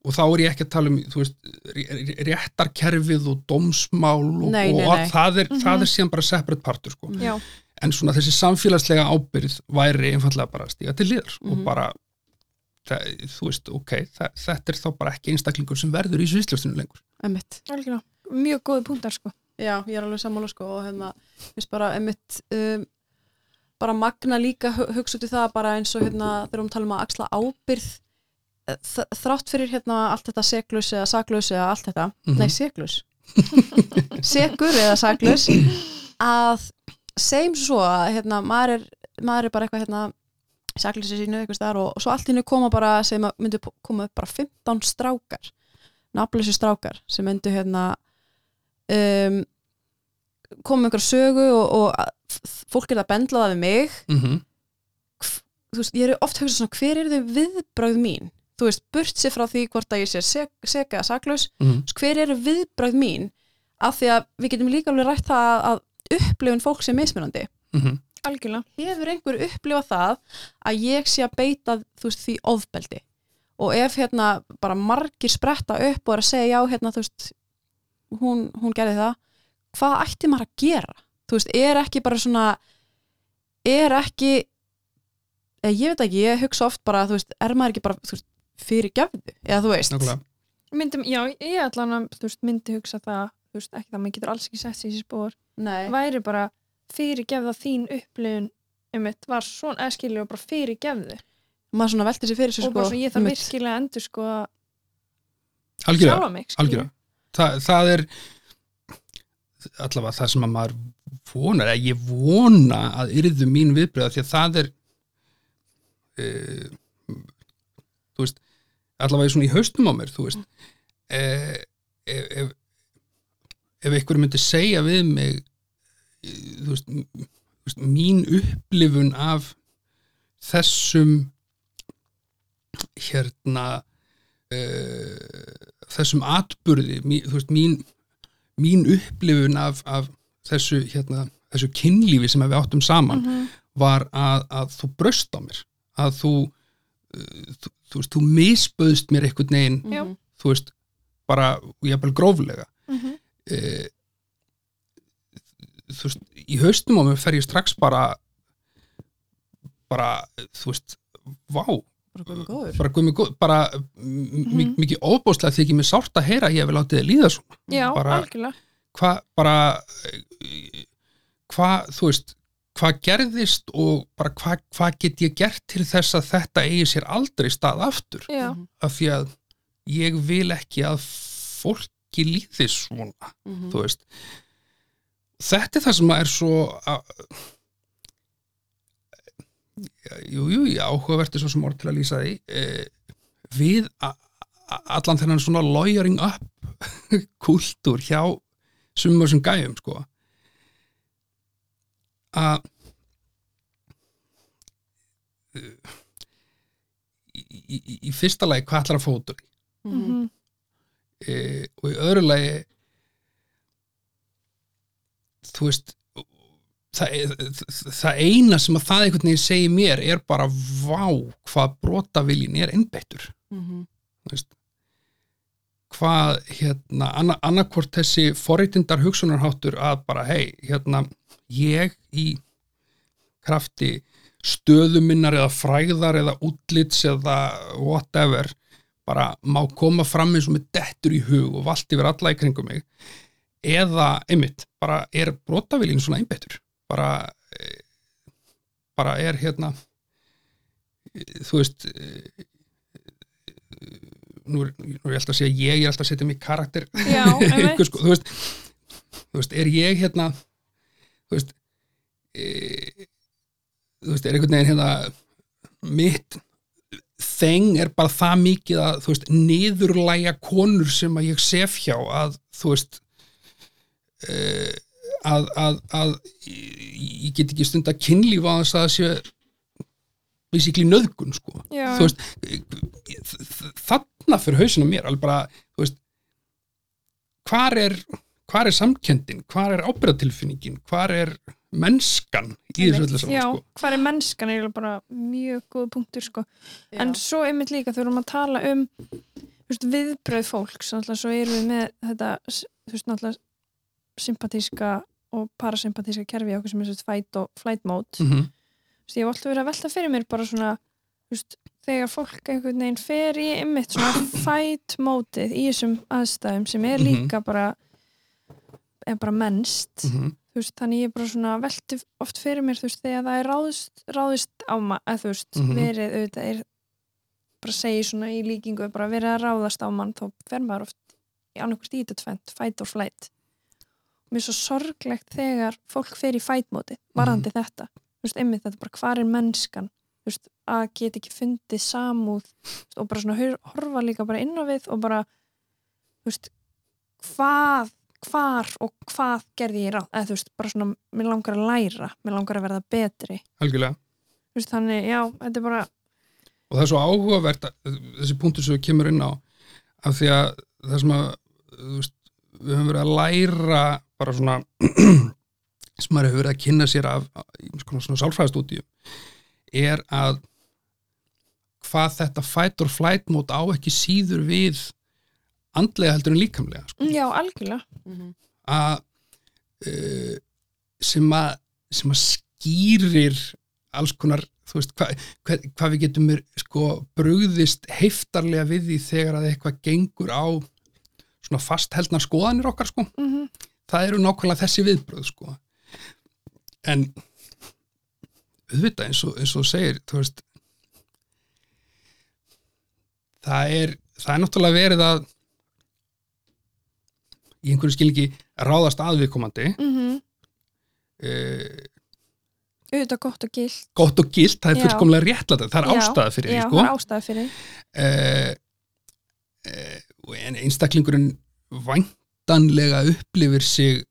[SPEAKER 3] og þá er ég ekki að tala um veist, ré- réttarkerfið og dómsmál og,
[SPEAKER 1] Nei, nei,
[SPEAKER 3] og
[SPEAKER 1] nei.
[SPEAKER 3] það er,
[SPEAKER 2] Mhm.
[SPEAKER 3] það er síðan bara separate partur sko. en svona þessi samfélagslega ábyrð væri einfallega bara að stíga til liðar og
[SPEAKER 1] Mhm.
[SPEAKER 3] bara það, þú veist, ok, það, þetta er þá bara ekki einstaklingur sem verður í sviðsljóstinu lengur
[SPEAKER 1] Einmitt.
[SPEAKER 2] algjörlega mjög góði punktar sko
[SPEAKER 1] Já, ég er alveg sammála sko og hérna, finnst bara einmitt um, bara magna líka hu- hugsa út í það bara eins og hérna þegar við talum að axla ábyrð eh, þrátt fyrir hérna allt þetta seglus eða saklaus eða allt þetta,
[SPEAKER 3] Mhm.
[SPEAKER 1] nei seglus [laughs] segur eða saklaus að segjum svo að hérna maður er, maður er bara eitthvað hérna saklausi sínu eitthvað staðar og, og svo allt hennu koma bara sem að myndu koma upp bara 15 strákar nafnleysu strákar sem myndu hérna um, koma með einhver sögu og, og að- fólk er að bendla það við mig.
[SPEAKER 3] Mm -hmm.
[SPEAKER 1] þú veist, ég er oft hugsað svona hver er þau viðbrögð mín? Þú veist, burt sér frá því hvort að ég sé sek, seka eða saklaus, hver eru viðbrögð mín af því að við getum líka alveg rætt það að upplifun fólk sem mismunandi.
[SPEAKER 2] Algjörlega,
[SPEAKER 1] hefur einhver upplifað það að ég sé að beita veist, því ofbeldi? Og ef hérna bara margir spretta upp og er að segja já, hérna þú veist hún, hún gerði það hvað ætti maður að gera? Þú veist, er ekki bara svona er ekki eða ég veit ekki, ég hugsa oft bara þú veist, er maður ekki bara veist, fyrir gefðu, eða þú veist?
[SPEAKER 2] Myndum, já, ég allan að veist, myndi hugsa það, þú veist, ekki það maður getur alls ekki sett sér í þessi spór,
[SPEAKER 1] Nei,
[SPEAKER 2] væri bara fyrirgefða þín upplifun um var svona, eða skilju og bara fyrirgefðu
[SPEAKER 1] maður svona velti sér fyrir sér
[SPEAKER 2] og bara
[SPEAKER 1] sko,
[SPEAKER 2] svo ég þarf
[SPEAKER 1] einmitt.
[SPEAKER 2] virkilega að endur sko
[SPEAKER 3] algjörlega,
[SPEAKER 2] sjálfa mig, skilju
[SPEAKER 3] algjörlega. Þa, það er allavega það sem að maður vonar, eða ég vona að yrðu mín viðbröða því að það er uh, þú veist allavega svona í haustum á mér þú veist uh, ef, ef ef einhver myndi segja við mig eh, þú veist, þú veist mín upplifun af þessum hérna uh, þessum atburði mí, þú veist, mín, mín upplifun af, af þessu hérna, þessu kynlífi sem við áttum saman
[SPEAKER 2] Mhm.
[SPEAKER 3] var að, að þú bröst á mér að þú uh, þú, þú veist, þú misböðst mér einhvern veginn,
[SPEAKER 2] Já.
[SPEAKER 1] Mhm.
[SPEAKER 3] þú veist bara, ég er bara gróflega
[SPEAKER 2] Mhm.
[SPEAKER 3] uh, þú veist, í haustum á mér fer ég strax bara bara, þú veist vá,
[SPEAKER 1] bara guð minn góður.
[SPEAKER 3] Bara guð mig góð bara mm mikið óbóðslega þykir mér sárt að heyra að ég hef látið þið líða svona.
[SPEAKER 2] Já,
[SPEAKER 3] bara,
[SPEAKER 2] algjörlega.
[SPEAKER 3] hvað bara hvað, þú veist hvað gerðist og bara hvað hva get ég gert til þess að þetta eigi sér aldrei stað aftur?
[SPEAKER 2] Já,
[SPEAKER 1] Mhm.
[SPEAKER 3] af því að ég vil ekki að fólki líði svona
[SPEAKER 1] Mhm.
[SPEAKER 3] þú veist. Þetta er það sem er svo að, jú, jú, já, áhugaverti svo sem orð til að lýsa því eh, við allan þennan svona lawyering up [laughs] kultúr hjá sumum sem gæjum sko að eh, í, í, í- fyrsta lagi hvað ætlar að fóta því
[SPEAKER 1] Mhm.
[SPEAKER 2] Mhm.
[SPEAKER 3] e, og í öðru lagi þú veist það, það eina sem að það einhvern veginn segir mér er bara vá hvað brotaviljin er innbeittur. Þú veist hvað hérna anna, annarkvort þessi forreitindar hugsunarháttur að bara hei hérna ég í krafti stöðuminnar eða fræðar eða útlits eða whatever bara má koma fram eins og með dettur í hug og vallt yfir alla í kringum mig. Eða, einmitt, bara er brotaviljin svona einbeittur bara bara er hérna þú veist nú er, nú er ég alltaf að segja ég, er alltaf að setja mig karakter.
[SPEAKER 2] Já, [laughs]
[SPEAKER 3] sko, þú, veist, þú veist, er ég hérna þú veist e, þú veist, er einhvern veginn hérna mitt þeng er bara það mikið að þú veist, niðurlæja konur sem að ég sef hjá að þú veist e, að, að, að ég get ekki stund að kynlífa að þess að það sé basically nöðgun sko
[SPEAKER 2] Já.
[SPEAKER 3] þú veist, þarna fyrir hausinu mér alveg bara, þú veist hvar er, hvar er samkendin, hvar er ábyrðatilfinningin, hvar er mennskan í þessu öllu saman
[SPEAKER 2] Já,
[SPEAKER 3] sko.
[SPEAKER 2] hvað er mennskan er bara mjög góð punktur sko.
[SPEAKER 1] Já.
[SPEAKER 2] en svo einmitt líka þurfum við að tala um þú veist, viðbröð fólks náttúrulega svo erum við með þetta þú veist náttúrulega sympatíska og parasympatíska kerfi okkur sem er sérst fight og flight mode
[SPEAKER 3] mm -hmm.
[SPEAKER 2] Ég hef alltaf verið að velta fyrir mér bara svona veist, þegar fólk einhvern veginn fer í einmitt svona [coughs] fight mótið í þessum aðstæðum sem er
[SPEAKER 3] Mhm.
[SPEAKER 2] líka bara er bara mennst
[SPEAKER 3] Mhm.
[SPEAKER 2] þú veist, þannig ég er bara svona velti oft fyrir mér, veist, þegar það er ráðist, ráðist á maður, þú veist,
[SPEAKER 3] Mhm.
[SPEAKER 2] verið auðvitað er bara segi svona í líkingu bara verið að ráðast á mann, þá fer maður oft í annarkvist í þetta tvent, fight or flight mér er svo sorglegt þegar fólk fer í fight móti varandi þetta, þú veist, einmitt þetta bara hvar er mennskan, þú veist, að geta ekki fundið samúð veist, og bara svona hor- horfa líka bara inn á við og bara, þú veist hvað, hvar og hvað gerði ég ráð, eða þú veist, bara svona mér langar að læra, mér langar að verða betri. Þú veist, þannig, já, þetta er bara
[SPEAKER 3] og það er svo áhugavert að, þessi punktur sem við kemur inn á af því að það sem að þú veist, við höfum verið að læra bara svona [clears throat] sem maður hefur verið að kynna sér af svona, svona sálfræðastúdíu er að hvað þetta fight or flight mót á ekki síður við andlega heldur en líkamlega sko.
[SPEAKER 2] já, algjörlega
[SPEAKER 1] Mhm.
[SPEAKER 3] að uh, sem að sem að skýrir alls konar þú veist, hvað hva, hva við getum er, sko, brugðist heiftarlega við því þegar að eitthvað gengur á svona fastheldnar skoðanir okkar sko.
[SPEAKER 2] mm
[SPEAKER 3] það eru nákvæmlega þessi viðbröð sko. en auðvitað eins og, eins og segir þú veist það er það er náttúrulega verið að í einhverju skilningi ráðast aðviðkomandi
[SPEAKER 2] -hmm.
[SPEAKER 3] uh,
[SPEAKER 2] auðvitað gott og gilt.
[SPEAKER 3] gott og gilt, það er fullkomlega réttlætt það er ástæða fyrir því sko.
[SPEAKER 2] ástæða fyrir.
[SPEAKER 3] Uh, uh, en einstaklingurinn væntanlega upplifir sig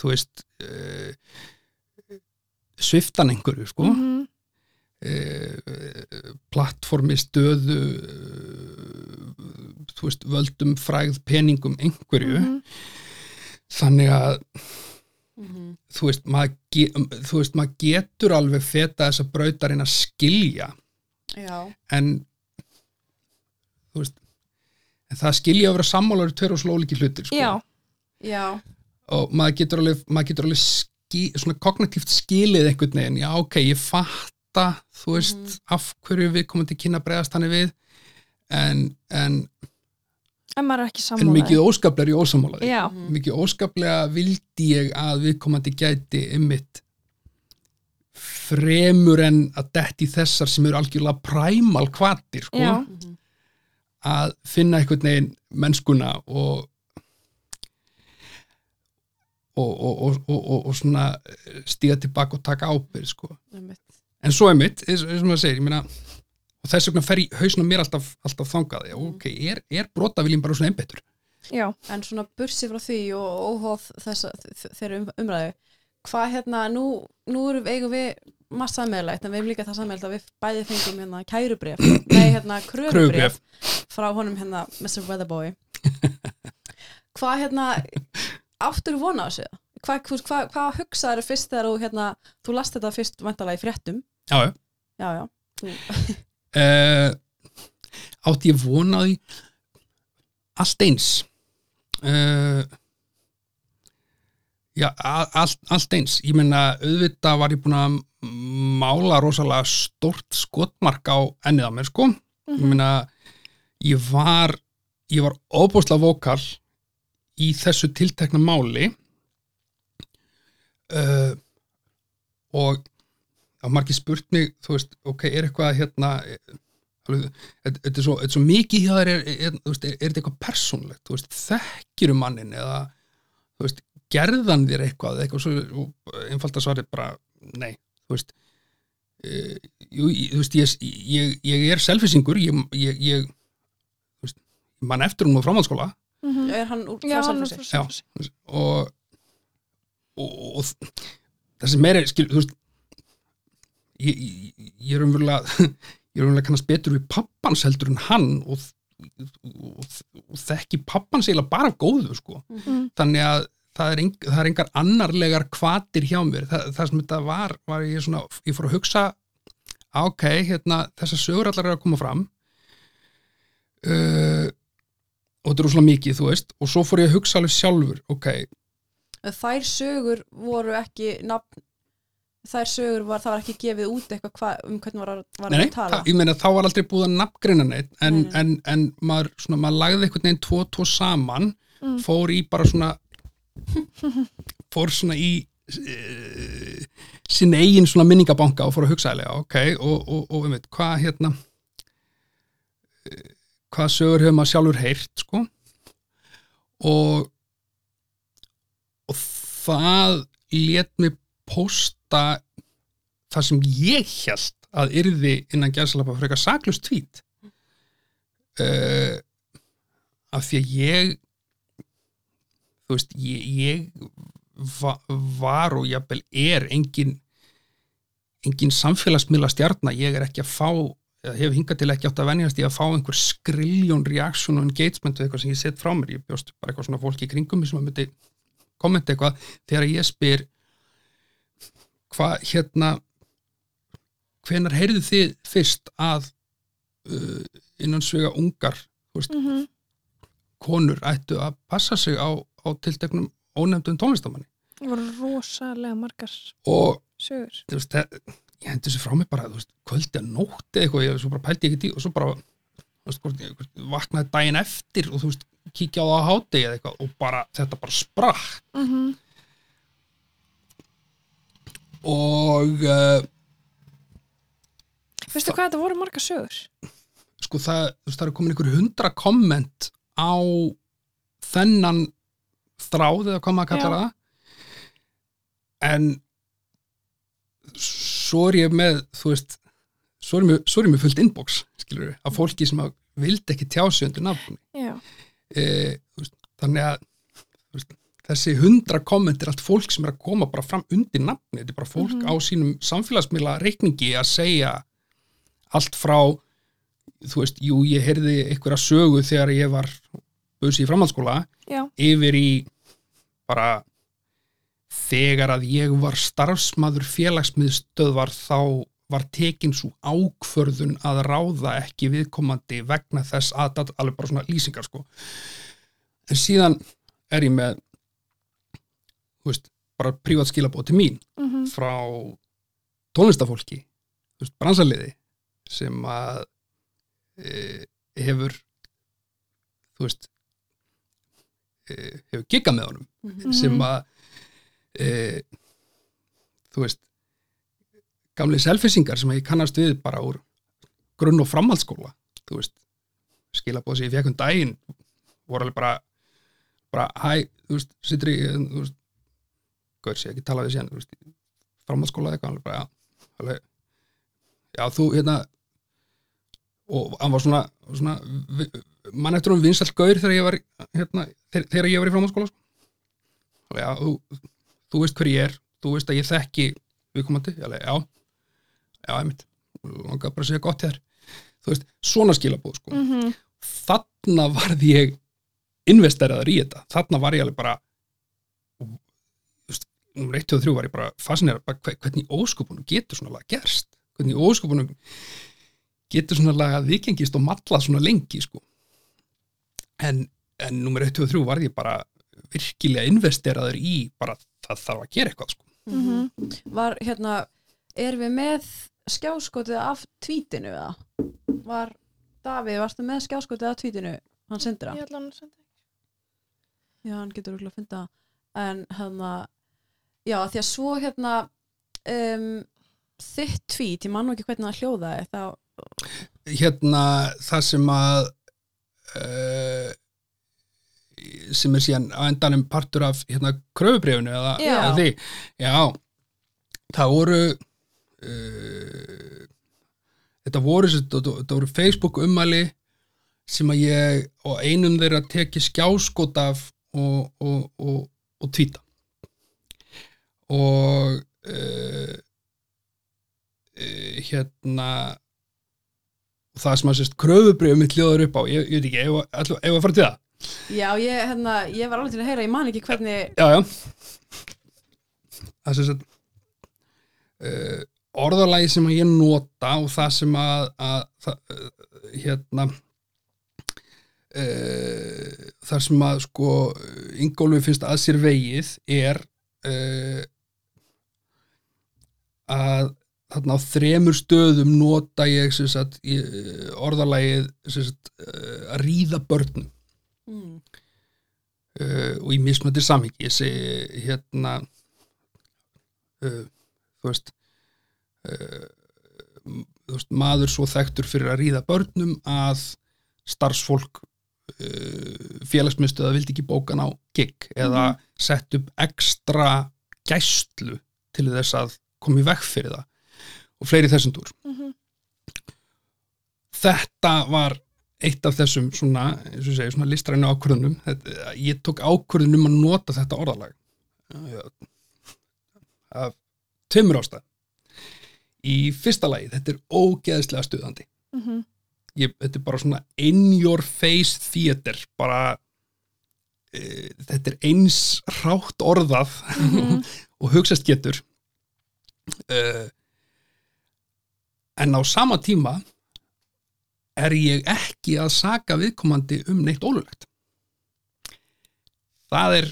[SPEAKER 3] þú veist uh, sviftan einhverju sko mm
[SPEAKER 2] -hmm.
[SPEAKER 3] plattformi stöðu uh, þú veist völdum frægð peningum einhverju
[SPEAKER 2] Mhm.
[SPEAKER 3] þannig að
[SPEAKER 1] Mhm.
[SPEAKER 3] þú veist, ge þú veist, maður getur alveg feta þessa brautarinn að skilja
[SPEAKER 1] Já,
[SPEAKER 3] en þú veist en það skilja að vera sammálar í tveir og slóliki hlutir sko.
[SPEAKER 2] já,
[SPEAKER 1] já,
[SPEAKER 3] og maður getur alveg, maður getur alveg ski, svona kognitíft skilið einhvern veginn. Já ok, ég fatta þú veist,
[SPEAKER 1] Mhm.
[SPEAKER 3] af hverju við komum til kynna bregðast hann við. En, en,
[SPEAKER 2] en maður er ekki
[SPEAKER 3] en mikið óskaplega er ég ósamálaði
[SPEAKER 2] já,
[SPEAKER 1] Mhm.
[SPEAKER 3] mikið óskaplega vildi ég að viðkomandi gæti ymmit fremur en að detti þessar sem eru algjörlega præmal kvatir sko,
[SPEAKER 2] Já.
[SPEAKER 3] Að finna einhvern veginn mennskuna og og, og, og, og, og, og svona stíga tilbaka og taka ábyrð sko. en svo er mitt, eins og maður segir ég meina, og þess vegna fer í hausnum mér alltaf, alltaf þangað, já, ok, er, er brotaviljum bara svona einbetur
[SPEAKER 2] já,
[SPEAKER 1] En svona bursi frá því og óhóð þess þeirra um, umræðu. Hvað hérna, nú, nú erum við eigum við margt sammeðlægt, en við hefum líka það sammeðlægt að við bæði fengum hérna kærubref nei, hérna Kröfubref. Frá honum hérna Mr. Weatherboy. [laughs] Hvað hérna áttur vona á þessu? Hvað, hvað, hvað, hvað hugsaður fyrst þegar þú hérna, þú last þetta fyrst vantalega í fréttum?
[SPEAKER 3] Já, já.
[SPEAKER 1] Já,
[SPEAKER 3] uh, [laughs] átti ég vona á því? Allt eins. Uh, já, a- allt, allt eins. Ég menna auðvitað var ég búin að mála rosalega stórt skotmark á ennið á mér sko. Ég menna ég var ég var óbúslega vokal í þessu tiltekna máli uh, og að margir spurt mig, þú veist, ok, er eitthvað hérna þetta er svo, svo mikið hjá þér er, er, er, þetta eitthvað persónlegt, þú veist, þekkirum mannin eða, þú veist, gerðan þér eitthvað, eitthvað svo, að svarið bara, nei, þú veist uh, jú, þú veist, ég, ég, ég er selfisingur, ég, ég, veist, ég man eftir hún á framhaldsskóla
[SPEAKER 2] mhm.
[SPEAKER 1] er hann úr Selfossi?
[SPEAKER 3] og, og, og það sem meira, skil, þú veist ég, ég, ég er umverulega [laughs] ég er umverulega kannast betur við pappans heldur en hann og og, og þekki pappan segla bara góðu sko
[SPEAKER 2] Mm.
[SPEAKER 3] þannig að það er, eng, það er engar annarlegar kvatir hjá mér það, það sem þetta var, var ég svona ég fór að hugsa á, ok, hérna, þessar sögur allar er að koma fram uh, og þetta er rosalega mikið, þú veist og svo fór ég að hugsa alveg sjálfur ok,
[SPEAKER 1] þær sögur voru ekki nafn þær sögur var, það var ekki gefið út eitthvað hva, um hvernig var, var
[SPEAKER 3] nei, nei,
[SPEAKER 1] að tala
[SPEAKER 3] það, ég meina þá var aldrei búið að nafngreina neitt en,
[SPEAKER 1] Nei, nei.
[SPEAKER 3] en, en maður, svona, maður lagði einhvern veginn tvo, tvo saman
[SPEAKER 2] Mm.
[SPEAKER 3] fór í bara svona [laughs] fór svona í uh, sinn eigin svona minningabanka og fór að hugsa eða, ok, og, og, og um veit, hvað hérna hvað sögur hefur maður sjálfur heyrt sko. Og og það lét mig posta það sem ég held að yrði innan gæðsalapa frekar saklust tvít uh, af því að ég þú veist, ég, ég va, var og jafnvel er engin engin samfélagsmiðla stjarnar, ég er ekki að fá eða hef hingað til ekki átt að venjast í að fá einhver skriljón reaction og engagement við eitthvað sem ég set frá mér, ég bjóst bara eitthvað svona fólki í kringum sem að myndi kommenta eitthvað þegar ég spyr hvað hérna hvenar heyrðu þið fyrst að uh, innan svega ungar veist,
[SPEAKER 2] Mhm.
[SPEAKER 3] konur ættu að passa sig á, á tilteknum ónefndum tónlistamanni
[SPEAKER 2] Það voru rosalega margar
[SPEAKER 3] og
[SPEAKER 2] sögur.
[SPEAKER 3] þú veist, það, ég hendi þessu frá mig bara þú veist, kvöldi að nótti eitthvað ég, svo bara pældi ekki í og svo bara veist, hvort, vaknaði daginn eftir og þú veist, kíkja á það á hátegi eða eitthvað og bara, þetta bara sprakk
[SPEAKER 2] Mm -hmm.
[SPEAKER 3] og uh,
[SPEAKER 2] Veistu hvað þetta voru margar sögur?
[SPEAKER 3] sko það, þú veist, það er komin einhver hundra komment á þennan þráð eða hvað maður kallar það en svo er ég með þú veist, svo er ég með, svo með fullt inbox, skilur við, af fólki sem vildi ekki tjá sig undir nafni. E, veist, þannig að veist, þessi hundra komment er allt fólk sem er að koma bara fram undir nafni, þetta er bara fólk
[SPEAKER 2] Mhm.
[SPEAKER 3] á sínum samfélagsmiðla reikningi að segja allt frá þú veist, jú, ég heyrði einhverja sögu þegar ég var busi í framhaldsskóla yfir í bara þegar að ég var starfsmaður félagsmiðstöðvar þá var tekin svo ákförðun að ráða ekki viðkomandi vegna þess að þetta alveg bara svona lýsingar sko en síðan er ég með þú veist, bara prívat skilabóð til mín
[SPEAKER 2] Mm
[SPEAKER 3] frá tónlistafólki þú veist, bransaliði sem að e, hefur þú veist e, hefur giggað með honum
[SPEAKER 1] Mhm.
[SPEAKER 3] sem að e, þú veist gamli selfisingar sem ég kannast við bara úr grunn og framhaldsskóla þú veist, skilabóð sem ég fekk um daginn voru alveg bara bara, hæ, þú veist, sittur í þú veist, gaur sé ekki tala við síðan þú veist, framhaldsskóla eitthvað alveg bara, já, alveg já, þú, hérna og hann var svona, svona mann eftir um vinsall gaur þegar ég var hérna, þegar, þegar ég var í framhaldsskóla sko. alveg, já, þú, þú veist hver ég er þú veist að ég þekki viðkomandi, ég alveg, já. Já, einmitt, langar bara að segja gott þér þú veist, svona skilabóð sko.
[SPEAKER 2] -hmm.
[SPEAKER 3] þarna varð ég investeraður í þetta, þarna var ég alveg bara þú veist, nummer 1 og 3 var ég bara fascinerað hvernig óskupunum getur svona lag gerst? Hvernig óskupunum getur svona lag að vikengist og malla svona lengi sko? En, en nummer 1 og 3 varð ég bara virkilega investeraður í bara það þarf að gera eitthvað sko.
[SPEAKER 2] Mhm.
[SPEAKER 1] var hérna er við með skjáskotið af tvítinu eða? Var Davíð, varstu með skjáskotið af tvítinu hann sendir það?
[SPEAKER 2] Ég ætla hann að senda
[SPEAKER 1] Já, hann getur okkur að finna það. En hérna, já, því að svo hérna, um, þitt tvít, ég man nú ekki hvernig það hljóðaði, þá,
[SPEAKER 3] hérna það sem að uh, sem er síðan á endanum partur af hérna kröfubrifinu eða, eða því. Já, það voru uh, þetta voru þetta voru Facebook ummæli sem að ég og einum þeirra teki skjáskot af og, og, og, og tvíta og uh, uh, hérna og það sem að sérst kröfubrifum mitt hljóður upp á, ég, ég veit ekki, ef að fara til það
[SPEAKER 1] Já, ég, hérna, ég var alveg til að heyra, ég man ekki hvernig
[SPEAKER 3] já, já. Það sem sagt uh, orðalagi sem að ég nota og það sem að, að það, uh, hérna uh, þar sem að sko Ingólfi finnst að sér vegið er uh, að þarna á þremur stöðum nota ég sagt, í, orðalagið sagt, uh, að ríða börnum
[SPEAKER 1] mm.
[SPEAKER 3] uh, og í mismöndir samhengi ég segi hérna uh, þú veist uh, þú veist maður svo þekktur fyrir að ríða börnum að starfsfólk félagsmyndstöða vildi ekki bókan á gig eða sett upp ekstra gæslu til þess að koma í vekk fyrir það og fleiri þessum dúr
[SPEAKER 2] Mhm.
[SPEAKER 3] þetta var eitt af þessum svona, eins og ég segi, svona listrænu ákvörðunum. Ég tók ákvörðunum að nota þetta orðalag. Af tveimur ástæð í fyrsta lagi, þetta er ógeðslega stuðandi.
[SPEAKER 2] Mhm.
[SPEAKER 3] ég, þetta er bara svona in your face theater bara e, þetta er eins rátt orðað
[SPEAKER 2] Mhm. [laughs]
[SPEAKER 3] og hugsaðst getur. Uh, en á sama tíma er ég ekki að saka viðkomandi um neitt ólulegt það er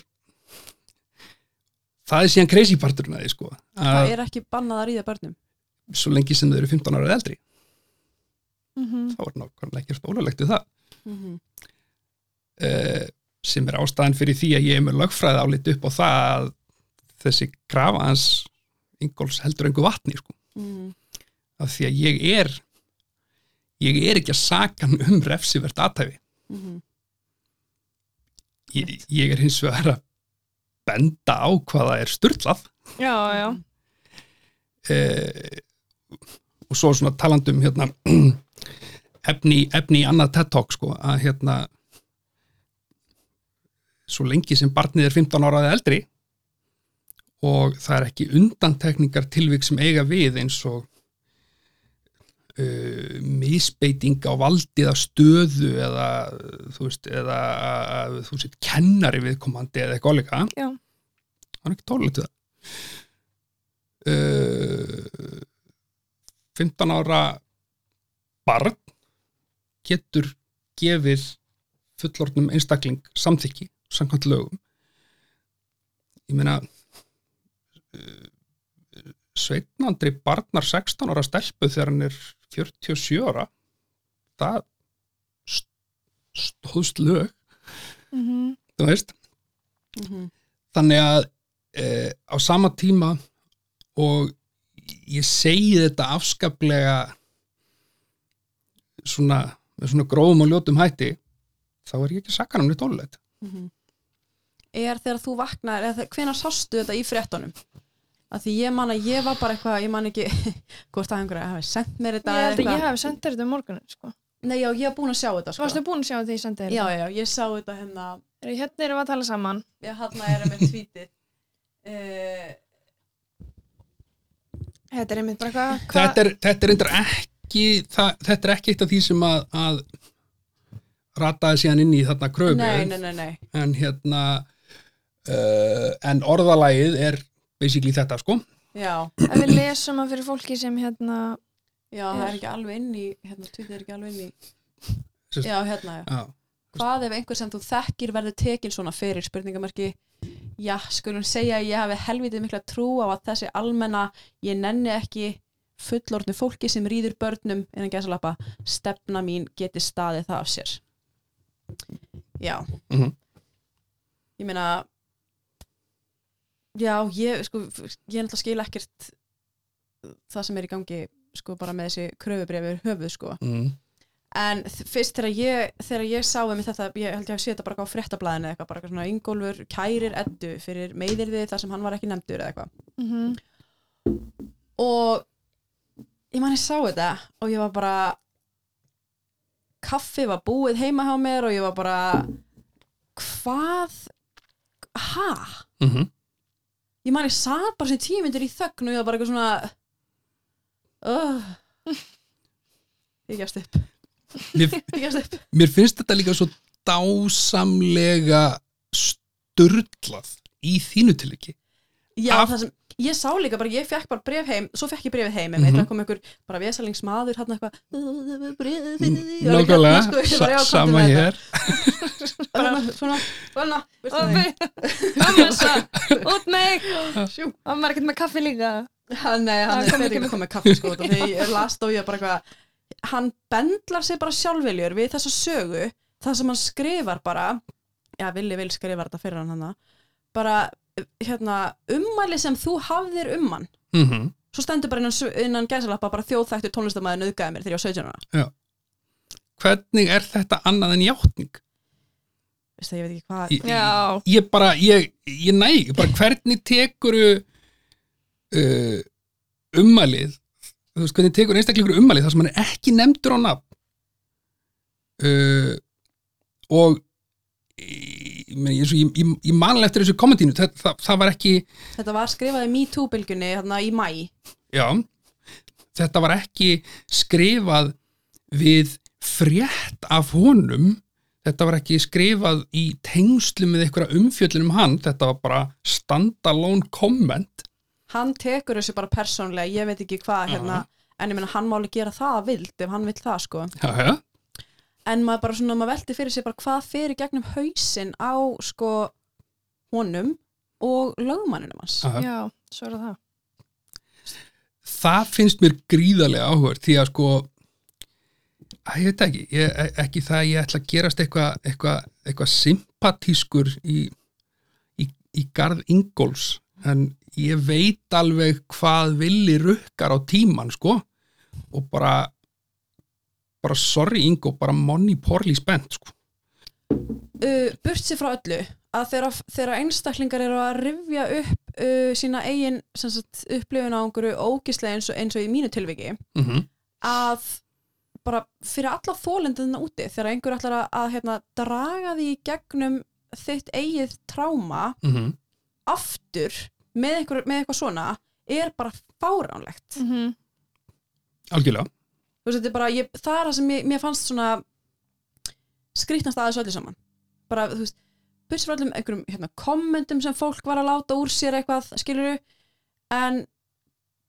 [SPEAKER 3] það er síðan crazy parturinn að því sko
[SPEAKER 1] Það
[SPEAKER 3] að
[SPEAKER 1] er ekki bannað að ríða börnum
[SPEAKER 3] svo lengi sem þau eru 15 ára eða eldri
[SPEAKER 2] Mhm.
[SPEAKER 3] þá er nákvæmlega ekkert ólulegt við það
[SPEAKER 1] mm -hmm.
[SPEAKER 3] uh, sem er ástæðan fyrir því að ég er með lögfræði álit upp á það að þessi krafa hans Ingóls heldur engu vatni sko.
[SPEAKER 1] Mm
[SPEAKER 3] af því að ég er ég er ekki að saka hann um refsivert aðtæfi
[SPEAKER 1] -hmm.
[SPEAKER 3] ég, ég er hins vegar að benda á hvaða er styrlað
[SPEAKER 2] Já, já.
[SPEAKER 3] uh, og svo svona talandum hérna [clears throat] efni, efni í annað TED Talk sko, að hérna svo lengi sem barnið er 15 ára eða eldri og það er ekki undantekningar tilvik sem eiga við eins og uh, misbeiting á valdið að stöðu eða þú veist, eða að þú veist, kennari viðkomandi eða eitthvað áleika
[SPEAKER 2] Já.
[SPEAKER 3] það er ekki tólið til það. Uh, 15 ára barn getur gefið fullorðnum einstakling samþykki samkvæmt lögum. Ég meina uh, sveitnandri barnar 16 ára stelpu þegar hann er 47 ára það st- stóðst lög
[SPEAKER 2] Mhm.
[SPEAKER 3] þú veist
[SPEAKER 1] Mm -hmm.
[SPEAKER 3] þannig að e, á sama tíma og ég segi þetta afskaplega svona með svona grófum og ljótum hætti þá er ég ekki hann um nýtt ólulegt
[SPEAKER 1] Mhm. Er þegar þú vaknar eða hvenær sástu þetta í fréttunum að því ég man að ég var bara eitthvað ég man ekki [laughs] hvort að einhverja hafi sendt mér
[SPEAKER 2] Ég
[SPEAKER 1] þetta
[SPEAKER 2] held að
[SPEAKER 1] eitthvað.
[SPEAKER 2] ég hef sendt þér þetta um morgunin, sko.
[SPEAKER 1] Nei já, ég hef búin að sjá þetta sko.
[SPEAKER 2] varstu búin að sjá þetta ég sendi þér
[SPEAKER 1] Já, já, ég sá þetta hérna
[SPEAKER 2] Eru- Hérna erum við að tala saman.
[SPEAKER 1] ég hann að er með tvítið uh,
[SPEAKER 2] Þetta er einmitt bara hvað... hva?
[SPEAKER 3] þetta er, þetta er reyndar ekki það, þetta er ekki eitt af því sem að, að rataði síðan inn í þarna kröfu
[SPEAKER 1] Nei, nei, nei, nei
[SPEAKER 3] en hérna uh, en orðalagið er basically þetta sko.
[SPEAKER 1] Já,
[SPEAKER 2] Ef við lesum að fyrir fólki sem hérna...
[SPEAKER 1] já, það er ekki alveg inn í hérna, tvítið er ekki alveg inn í
[SPEAKER 3] Sest-
[SPEAKER 1] Já, hérna, já.
[SPEAKER 3] Já.
[SPEAKER 1] Hvað ef einhver sem þú þekkir verður tekin svona fyrir? Spurningamarki Já, skulum segja að ég hafi helvitið mikla trú á að þessi almenna ég nenni ekki fullorðnu fólki sem rýður börnum innan gæsalappa, stefna mín geti staðið það af sér. Já.
[SPEAKER 3] Mhm.
[SPEAKER 1] Ég meina Já, ég sko ég náttúrulega skil ekkert það sem er í gangi sko bara með þessi kröfubrefur höfuð sko
[SPEAKER 3] mm.
[SPEAKER 1] En fyrst þegar ég, þegar ég sá um þetta, ég held ég að sé þetta bara á fréttablaðinu eða eitthvað, bara eitthvað svona Ingólfur kærir eddu fyrir meiðirði þar sem hann var ekki nefndur eða eitthvað.
[SPEAKER 2] Mm
[SPEAKER 1] Og ég man ég sá þetta og ég var bara, kaffi var búið heima hjá mér og ég var bara, hvað, ha?
[SPEAKER 3] Mm
[SPEAKER 1] Ég man ég satt bara sem tíu myndir í þögn og ég var bara eitthvað svona, uh, ég gefst upp.
[SPEAKER 3] mér, [laughs]
[SPEAKER 1] Ég gefst upp.
[SPEAKER 3] mér finnst þetta líka svo dásamlega sturlað í þínu til ekki
[SPEAKER 1] Já,
[SPEAKER 3] Af-
[SPEAKER 1] það sem, ég sá líka bara, ég fekk bara bref heim, svo fekk ég brefið heim, mm. -hmm. kom einhver bara vesalingsmaður, hann eitthvað, brefið fyrir því,
[SPEAKER 3] Nákvæmlega,
[SPEAKER 1] hérna, sko, [laughs] bara,
[SPEAKER 3] sama
[SPEAKER 1] með
[SPEAKER 3] hér
[SPEAKER 1] þetta. Svona, veistu
[SPEAKER 2] Og
[SPEAKER 1] það?
[SPEAKER 2] út
[SPEAKER 1] Sjú.
[SPEAKER 2] Og maður ekkert með kaffi líka
[SPEAKER 1] nei, hann er fyrir að koma með kaffi, sko, þegar ég last og ég bara eitthvað, hann bendlar sig bara sjálfviljur við þessa sögu, það sem hann skrifar bara, já, Villi vil skrifar þetta fyrir hann hann, bara, hérna, ummæli sem þú hafðir um hann,
[SPEAKER 3] mm
[SPEAKER 1] svo stendur bara innan, innan gæsalappa bara þjóðþæktu tónlistamæður nöðgæði mér þegar ég var 17 ára.
[SPEAKER 3] Hvernig er þetta annað en játning?
[SPEAKER 1] Veistu, ég veit ekki hvað
[SPEAKER 3] Ég-
[SPEAKER 2] Já,
[SPEAKER 3] ég bara, ég, ég næ bara hvernig tekuru uh, ummælið þú veist, hvernig tekur einstakleikur ummælið þar sem hann er ekki nefndur á nafn? Uh, og ég, manlega eftir þessu kommentínu það, það, það var ekki
[SPEAKER 1] þetta var skrifað í MeToo-bylgunni hérna í mæ
[SPEAKER 3] já, þetta var ekki skrifað við frétt af honum þetta var ekki skrifað í tengslu með einhverja umfjöllun um hann þetta var bara standalone comment.
[SPEAKER 1] Hann tekur þessu bara persónlega ég veit ekki hvað hérna en ég meina hann máli gera það að vild ef hann vill það sko.
[SPEAKER 3] Já, já,
[SPEAKER 1] en maður bara svona, maður velti fyrir sig bara hvað fyrir gegnum hausinn á sko honum og lögmanninum hans
[SPEAKER 3] já.
[SPEAKER 2] já, svo er það
[SPEAKER 3] það finnst mér gríðarlega áhugað því að sko að ég veit ekki, ég, e- ekki það að ég ætla að gerast eitthvað eitthva, eitthva sympatískur í, í, í garð Ingóls en ég veit alveg hvað villi rukkar á tíman sko og bara bara sorry Ingó, bara money poorly spent sko.
[SPEAKER 1] uh, burt sér frá öllu að þegar einstaklingar eru að rifja upp uh, sína eigin sem sagt, upplifun á einhverju ógislega eins og, eins og í mínu tilviki
[SPEAKER 3] mm -hmm.
[SPEAKER 1] að bara fyrir alla þólendina úti þegar einhver ætlar að, að hérna, draga því í gegnum þitt eigið tráma
[SPEAKER 3] Mm
[SPEAKER 1] aftur með, einhver, með eitthvað svona er bara fáránlegt
[SPEAKER 2] mm -hmm.
[SPEAKER 3] algjörlega
[SPEAKER 1] veist, þetta er bara, ég, það er það sem mér, mér fannst svona skrýtnast aðeins öllu saman. Bara, þú veist, byrst frá öllum einhverjum hérna, kommentum sem fólk var að láta úr sér eitthvað, skilur en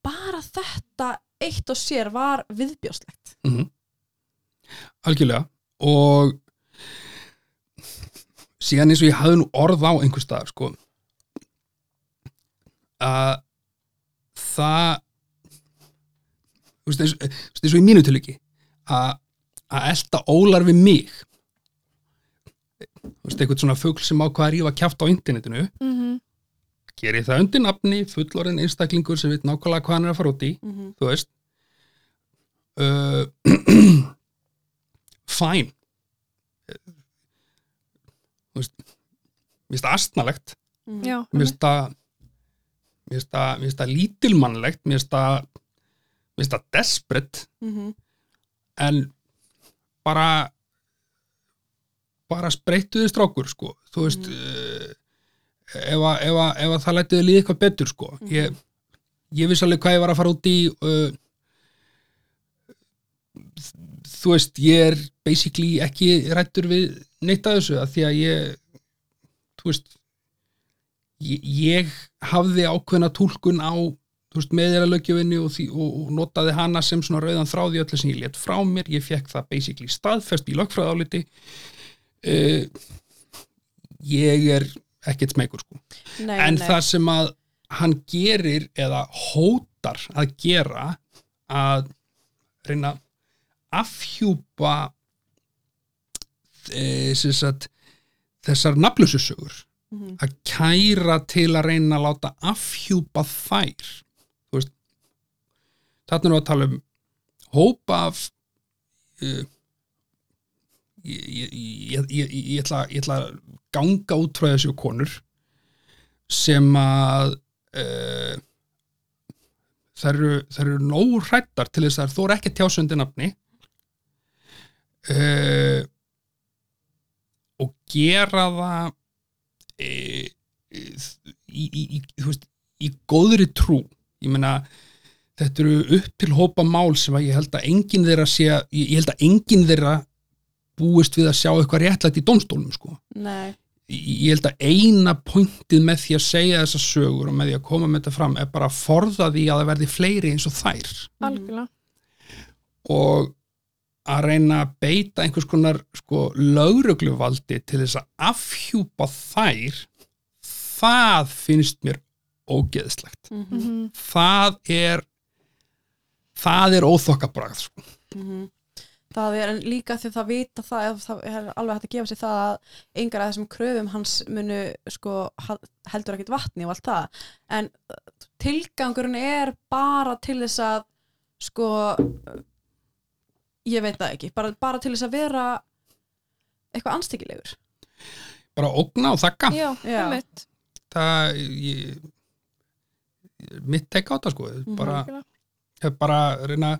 [SPEAKER 1] bara þetta eitt og sér var viðbjóslegt
[SPEAKER 3] mm algjörlega. Og síðan eins og ég hafði nú orð á einhver staðar sko að það þú veist, eins, þú veist, eins og í mínu tilviki að að elta ólar við mig. Þú veist, eitthvað svona fugl sem ákvað að rífa kjáft á internetinu.
[SPEAKER 2] Mm -hmm.
[SPEAKER 3] gerir það undir nafni fullorinn einstaklingur sem veit nákvæmlega hvað hann er að fara út í
[SPEAKER 1] mm -hmm.
[SPEAKER 3] þú veist. Uh, [clears throat] fæn þú veist mér finnst það astnalegt
[SPEAKER 1] Mhm.
[SPEAKER 3] Mér finnst það, mér finnst það lítilmannlegt. Mér finnst það finnst það desperate.
[SPEAKER 1] Mhm.
[SPEAKER 3] en bara bara spreytuði strákur sko, þú veist uh, ef, að, ef, að, ef að það lætiði líða eitthvað betur sko. Ég, ég viss alveg hvað ég var að fara út í uh, þú veist ég er basically ekki rættur við neitt að þessu að því að ég þú veist ég, ég hafði ákveðna túlkun á veist, meðilalögjöfinni og, og, og notaði hana sem svona rauðan þráði öllu sem ég let frá mér, ég fekk það basically staðfest í lögfræðáliti uh, ég er ekkert smegur sko
[SPEAKER 1] nei,
[SPEAKER 3] en
[SPEAKER 1] nei.
[SPEAKER 3] það sem að hann gerir eða hótar að gera að reyna að afhjúpa e, sagt, þessar nafnlössusögur
[SPEAKER 1] Mhm.
[SPEAKER 3] að kæra til að reyna að láta afhjúpa þær þarna erum við að tala um hópa af uh, ég, ég, ég, ég, ætla, að ganga út frá þessu konur sem að uh, þær eru, eru nóg hrættar til þess að þær þóra ekki að tjásundi nafni uh, og gera það í, í, í, þú veist, í góðri trú. Ég meina þetta eru upp til hópa mál sem að ég held að enginn þeirra sé, ég, ég held að enginn þeirra búist við að sjá eitthvað réttlætt í dómstólum sko.
[SPEAKER 1] nei,
[SPEAKER 3] Ég held að eina pointið með því að segja þessa sögur og með því að koma með þetta fram er bara að forða því að það verði fleiri eins og þær.
[SPEAKER 2] Algjörlega.
[SPEAKER 3] Og að reyna að beita einhvers konar sko, lögrugluvaldi til þess að afhjúpa þær það finnst mér ógeðslegt.
[SPEAKER 1] Mm
[SPEAKER 2] Mhm.
[SPEAKER 3] það er það er óþokkabragð sko.
[SPEAKER 1] Mhm. það er en líka því það vita það, eða það er alveg hægt að gefa sér það að engar af þessum kröfum hans munu sko heldur ekkit vatni og allt það en uh, tilgangurinn er bara til þess að sko ég veit það ekki, bara, bara til þess að vera eitthvað anstíkilegur
[SPEAKER 3] bara ógna og þakka
[SPEAKER 2] já,
[SPEAKER 1] Já.
[SPEAKER 3] það ég, mitt teika á þetta sko
[SPEAKER 1] Mhm.
[SPEAKER 3] bara,
[SPEAKER 2] Algjörlega.
[SPEAKER 3] Hef bara að reyna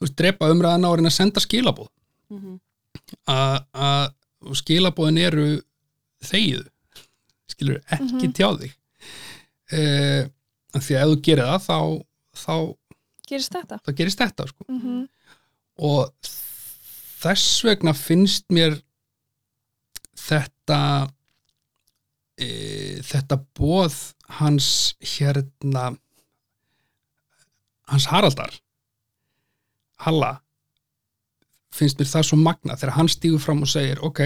[SPEAKER 3] veist, drepa umræðana og reyna að senda skilabóð
[SPEAKER 1] mm -hmm.
[SPEAKER 3] að að- skilabóðin eru þegið skilur ekki
[SPEAKER 2] Mhm.
[SPEAKER 3] tjá þig uh, því að ef þú gerir það þá, þá,
[SPEAKER 2] gerist þetta
[SPEAKER 3] þá gerist þetta sko.
[SPEAKER 2] mm
[SPEAKER 3] og þess vegna finnst mér þetta e, þetta bóð hans hérna hans Haraldar. Halla finnst mér það svo magna þegar hann stígur fram og segir ok,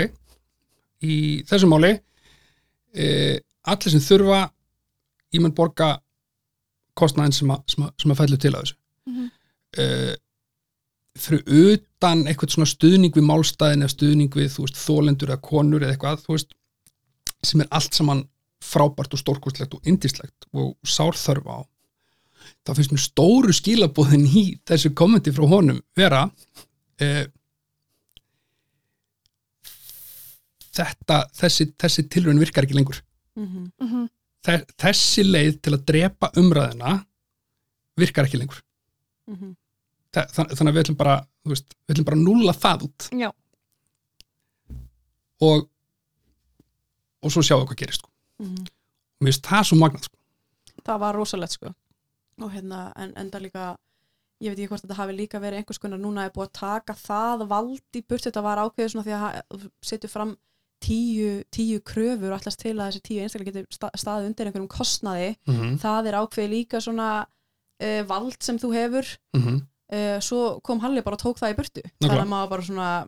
[SPEAKER 3] í þessu máli e, allir sem þurfa ég mun borga kostnaðin sem að, sem að, fællu til að þessu.
[SPEAKER 2] Mhm.
[SPEAKER 3] uh, fyrir utan eitthvað svona stuðning við málstæðin eða stuðning við veist, þólendur eða konur eða eitthvað veist, sem er allt saman frábært og stórkustlegt og indislegt og sárþörfa á þá finnst mér stóru skilabóðin í þessu kommenti frá honum vera uh, þetta, þessi, þessi tilraun virkar ekki lengur
[SPEAKER 1] Mm
[SPEAKER 2] Mhm.
[SPEAKER 3] Þe- þessi leið til að drepa umræðina virkar ekki lengur
[SPEAKER 1] -hmm.
[SPEAKER 3] Þa- þann- þannig að við ætlum bara þú veist, við ætlum bara að núlla það út
[SPEAKER 2] já,
[SPEAKER 3] og og svo sjáum við hvað gerist sko.
[SPEAKER 1] Mhm.
[SPEAKER 3] og mér finnst það svo magnað sko.
[SPEAKER 1] það var rosalegt sko og hérna, en enda líka ég veit ekki hvort þetta hafi líka verið einhvers konar núna er búið að taka það vald í burt þetta var ákveðið svona því að þú setur fram tíu, tíu kröfur og allast til að þessi tíu einstaklega getur sta- staðið undir einhverjum kostnaði.
[SPEAKER 3] Mm -hmm.
[SPEAKER 1] það er ákveðið líka svona uh, vald sem þú hefur. Uh, svo kom Halli bara og tók það í burtu.
[SPEAKER 3] Nákvæmlega.
[SPEAKER 1] þannig að maður bara svona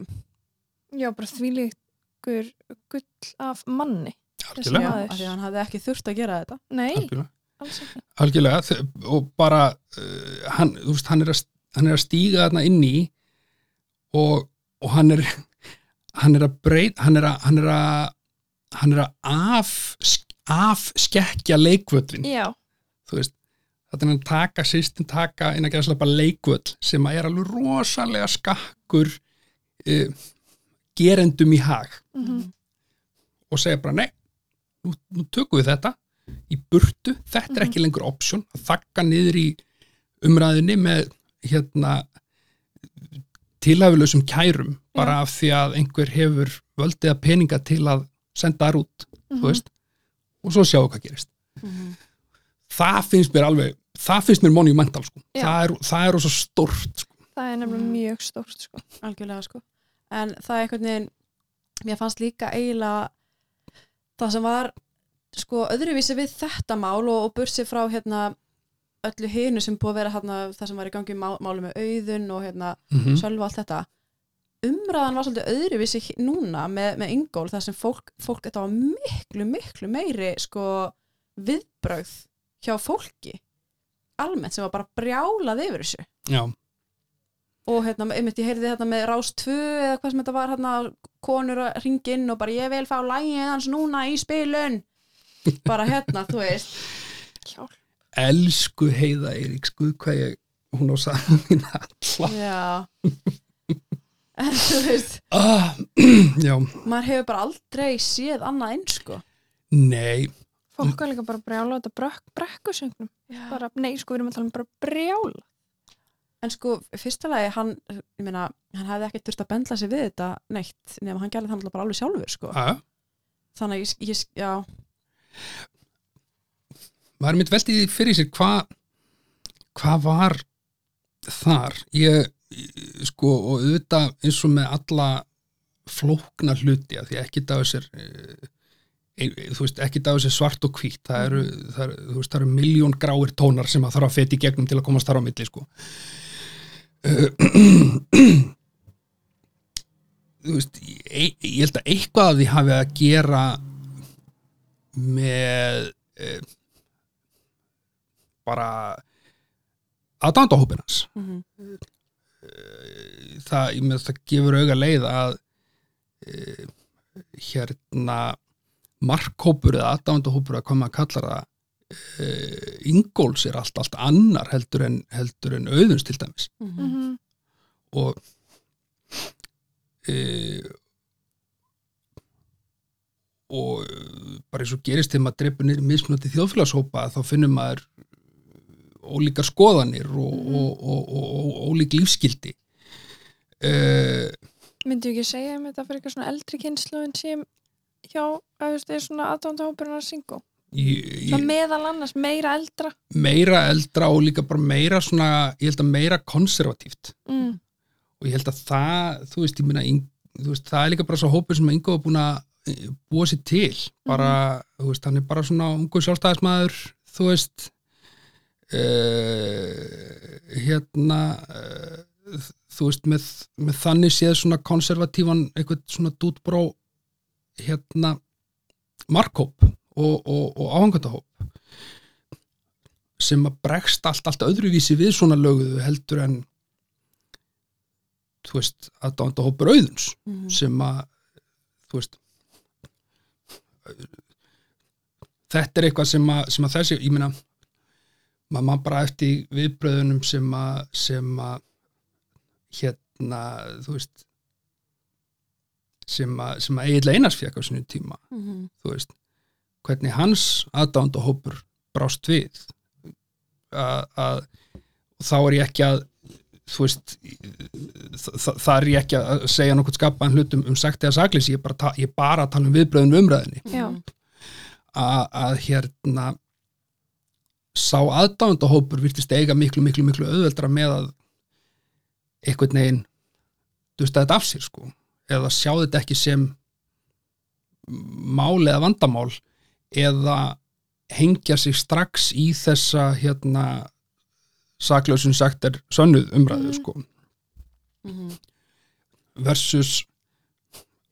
[SPEAKER 2] já, bara þvílíkur gull af manni. Maður.
[SPEAKER 1] af því að hann hafði ekki þurft að gera þetta.
[SPEAKER 2] Nei,
[SPEAKER 3] algjörlega. Algjörlega og bara uh, hann, veist, hann, er að, hann er að stíga þarna inn í og, og hann er hann er að breyt hann er að hann er að, hann er að af, afskekkja leikvöllin
[SPEAKER 2] já,
[SPEAKER 3] þú veist þetta er hann taka sýstin taka inn að gera sleppa leikvöll sem að er alveg rosalega skakkur uh, gerendum í hag.
[SPEAKER 2] Mhm,
[SPEAKER 3] og segja bara nei, nú, nú tökum við þetta í burtu, þetta er ekki lengur option að þakka niður í umræðinni með hérna tilhæfilegsum kærum bara af því að einhver hefur völdið að peninga til að senda þar út,
[SPEAKER 2] mhm.
[SPEAKER 3] þú veist og svo sjáu hvað gerist
[SPEAKER 1] Mhm.
[SPEAKER 3] það finnst mér alveg, það finnst mér monumental sko,
[SPEAKER 2] Já.
[SPEAKER 3] það er, það er svo stórt sko.
[SPEAKER 2] það er nefnilega
[SPEAKER 1] Mhm.
[SPEAKER 2] mjög stórt sko.
[SPEAKER 1] algjörlega sko en það er einhvern veginn mér fannst líka eiginlega það sem var sko öðruvísi við þetta mál og, og bursi frá hérna öllu hinu sem búið að vera hérna, það sem var í gangi má, málu með auðun og hérna
[SPEAKER 3] mm -hmm.
[SPEAKER 1] sölva allt þetta. Umræðan var svolítið öðruvísi núna með, með Ingól þar sem fólk, fólk þetta var miklu, miklu meiri sko viðbrögð hjá fólki almennt sem var bara brjálað yfir þessu.
[SPEAKER 3] Já,
[SPEAKER 1] og hérna, einmitt ég heyrði þetta með Rás 2 eða hvað sem þetta var hérna konur að ringa inn og bara ég vil fá lægið hans núna í spilun bara hérna, þú veist.
[SPEAKER 2] Hjálp.
[SPEAKER 3] elsku heiða Eiríks, guð hvað ég hún á saman mín alla.
[SPEAKER 1] Já. [laughs] En þú veist.
[SPEAKER 3] Ah, [clears throat] já,
[SPEAKER 1] maður hefur bara aldrei séð annað eins sko.
[SPEAKER 3] Nei.
[SPEAKER 2] Fólk var líka bara brjála þetta brekk, brekkusöngnum bara, nei, sko, við erum að tala um bara brjála.
[SPEAKER 1] En sko, fyrsta lagi hann, ég meina, hann hefði ekki þurft að bendla sig við þetta neitt, nema hann gerði það bara alveg sjálfur sko,
[SPEAKER 3] að,
[SPEAKER 1] þannig að ég, ég já,
[SPEAKER 3] maður mitt veldið fyrir sér hvað hvað var þar? Ég, sko, og auðvitað eins og með alla flókna hluti að því ekki það sér þú veist, ekki það sér svart og hvít það eru, það eru, veist, það eru miljón gráir tónar sem að þarf að feti gegnum til að komast þar á milli, sko. Eh, [clears throat] þú veist, ég, ég held að eitthvað að því hafi að gera með e, bara aðdándahópinans
[SPEAKER 1] Mhm.
[SPEAKER 3] það, ég með það gefur auga leið að e, hérna markhópur eða aðdándahópur að hvað maður kallar það e, Ingóls er allt, allt annar heldur en, heldur en auðunst til dæmis
[SPEAKER 1] Mhm.
[SPEAKER 2] Mhm.
[SPEAKER 3] og e, og e, bara eins og gerist þegar maður dreipur niður mismunandi þjóðfélagshópa þá finnum maður ólíkar skoðanir og, og, og, og, og ólík lífskildi e,
[SPEAKER 2] Myndi ég ekki segja um þetta fyrir eitthvað svona eldri kynsluðin sem hjá, að þú veist, er svona aðdándahópurinn að syngja
[SPEAKER 3] ég,
[SPEAKER 2] Það meðal annars meira eldra?
[SPEAKER 3] Meira eldra og líka bara meira svona, ég held að meira konservatíft.
[SPEAKER 2] Mm.
[SPEAKER 3] og ég held að það, þú veist, ég minna þú veist, það er líka bara svo hópur sem Ingo er búin að eh, búa sér til bara, þú veist, hann er bara svona ungu sjálfstæðismæður, þú veist uh, hérna uh, þú veist, með, með þannig séð svona konservatívan eitthvað svona dútbró hérna markhóp og, og, og áhangandahóp sem að bregst allt, allt öðruvísi við svona löguðu heldur en þú veist, aðdánda hópur auðuns
[SPEAKER 1] Mhm.
[SPEAKER 3] sem að þú veist þetta er eitthvað sem að, sem að þessi, ég meina maður man bara eftir viðbröðunum sem að, sem að hérna, þú veist sem að, sem að eiginlega einars fjökk á sinni tíma
[SPEAKER 1] Mhm.
[SPEAKER 3] þú veist, hvernig hans aðdánda hópur brást við að, að og þá er ég ekki að þú veist það, er ég ekki að segja nokkuð skapaðan hlutum um sagt eða sakleysi, ég er bara, ta- bara að tala um viðbröðun umræðinni að, hérna sá aðdánda hópur virtist eiga miklu, miklu, miklu auðveldra með að einhvern veginn dusta þetta af sér sko eða sjá þetta ekki sem mál eða vandamál eða hengja sig strax í þessa hérna saklausun sagt er sönnuð umræðu
[SPEAKER 2] Mhm.
[SPEAKER 3] sko
[SPEAKER 1] Mhm.
[SPEAKER 3] versus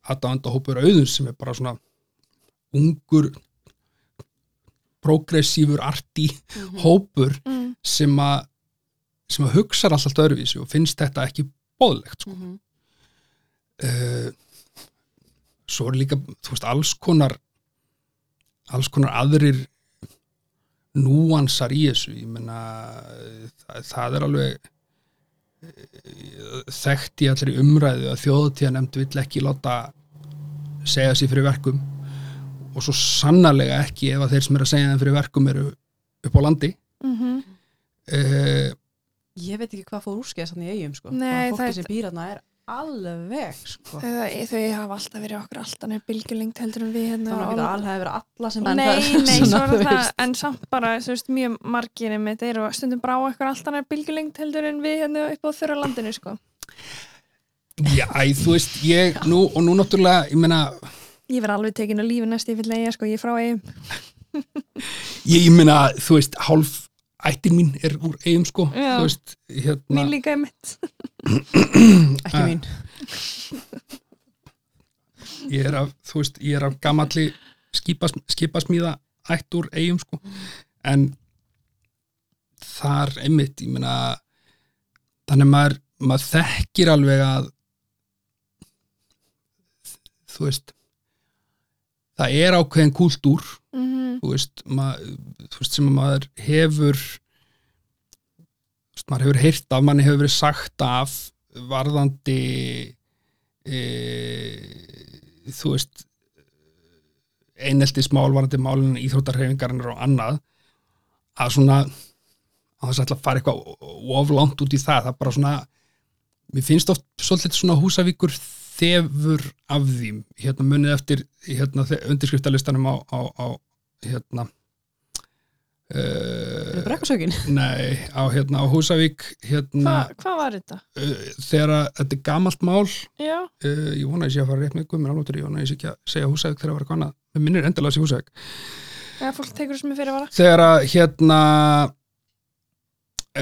[SPEAKER 3] aðdáðanda hópur auðun sem er bara svona ungur progressífur arti
[SPEAKER 1] Mhm.
[SPEAKER 3] hópur
[SPEAKER 2] Mm.
[SPEAKER 3] sem að sem að hugsa alltaf öðruvísi og finnst þetta ekki bóðlegt sko.
[SPEAKER 1] Mhm.
[SPEAKER 3] uh, svo er líka þú veist alls konar alls konar aðrir núansar í þessu ég meina það, það er alveg eh, þekkt í allri umræðu að þjóðutíða nefnd vill ekki láta segja sér fyrir verkum og svo sannarlega ekki ef að þeir sem er að segja þeim fyrir verkum eru upp á landi
[SPEAKER 2] Mm
[SPEAKER 3] uh,
[SPEAKER 1] Ég veit ekki hvað fór úrskeiðast hann í eigum sko.
[SPEAKER 2] Það
[SPEAKER 1] fólki sem býr þarna er alveg sko.
[SPEAKER 2] Þau, þau hafa alltaf verið okkur alltaf nefn bylgjulengt heldur en við hérna
[SPEAKER 1] Það var ekki
[SPEAKER 2] á-
[SPEAKER 1] alveg verið alla sem
[SPEAKER 2] Nei,
[SPEAKER 1] en það-
[SPEAKER 2] nei, er það,
[SPEAKER 1] veist.
[SPEAKER 2] en samt bara, þú veist, mjög margir einmitt eru að stundum brá eitthvað alltaf nefn bylgjulengt heldur en við hérna upp á þurra landinu, sko.
[SPEAKER 3] já, þú veist, ég nú, og nú náttúrulega, ég meina
[SPEAKER 2] Ég verð alveg tekin á lífi næst ég vil leiða, sko, ég er frá eigum.
[SPEAKER 3] ég, ég meina, þú veist, hálf ættin mín er úr eigum sko veist, hérna
[SPEAKER 2] Mín líka einmitt.
[SPEAKER 1] Ekki mín.
[SPEAKER 3] Ég er af, þú veist, ég er af gamalli skipas, skipasmíða ætt úr eigum sko. En þar einmitt, ég meina þannig maður, maður þekkir alveg að þú veist það er ákveðin kúltúr
[SPEAKER 2] Mm
[SPEAKER 3] þú veist, maður, þú veist sem að maður hefur veist, maður hefur heyrt af, manni hefur verið sagt af varðandi e, þú veist eineltismál varðandi málinu íþróttarhefingarinnar og annað að svona að þess að fara eitthvað oflánt út í það, það bara svona mér finnst oft svolítið svona húsavíkur þefur af því hérna munið eftir hérna, undirskriftalistanum á, á, á hérna uh,
[SPEAKER 1] Brekkusökin
[SPEAKER 3] nei, á, hérna, á Húsavík hérna,
[SPEAKER 2] Hva, hvað var þetta?
[SPEAKER 3] uh, þegar að þetta er gamalt mál
[SPEAKER 2] Já,
[SPEAKER 3] uh, ég vona að ég sé að fara rétt með gummir alveg ég vona að ég sé ekki að segja Húsavík þegar að vera kannað með minnir endilega að sé Húsavík.
[SPEAKER 2] Ja, fólk tekur þessum með fyrir að vara
[SPEAKER 3] þegar að hérna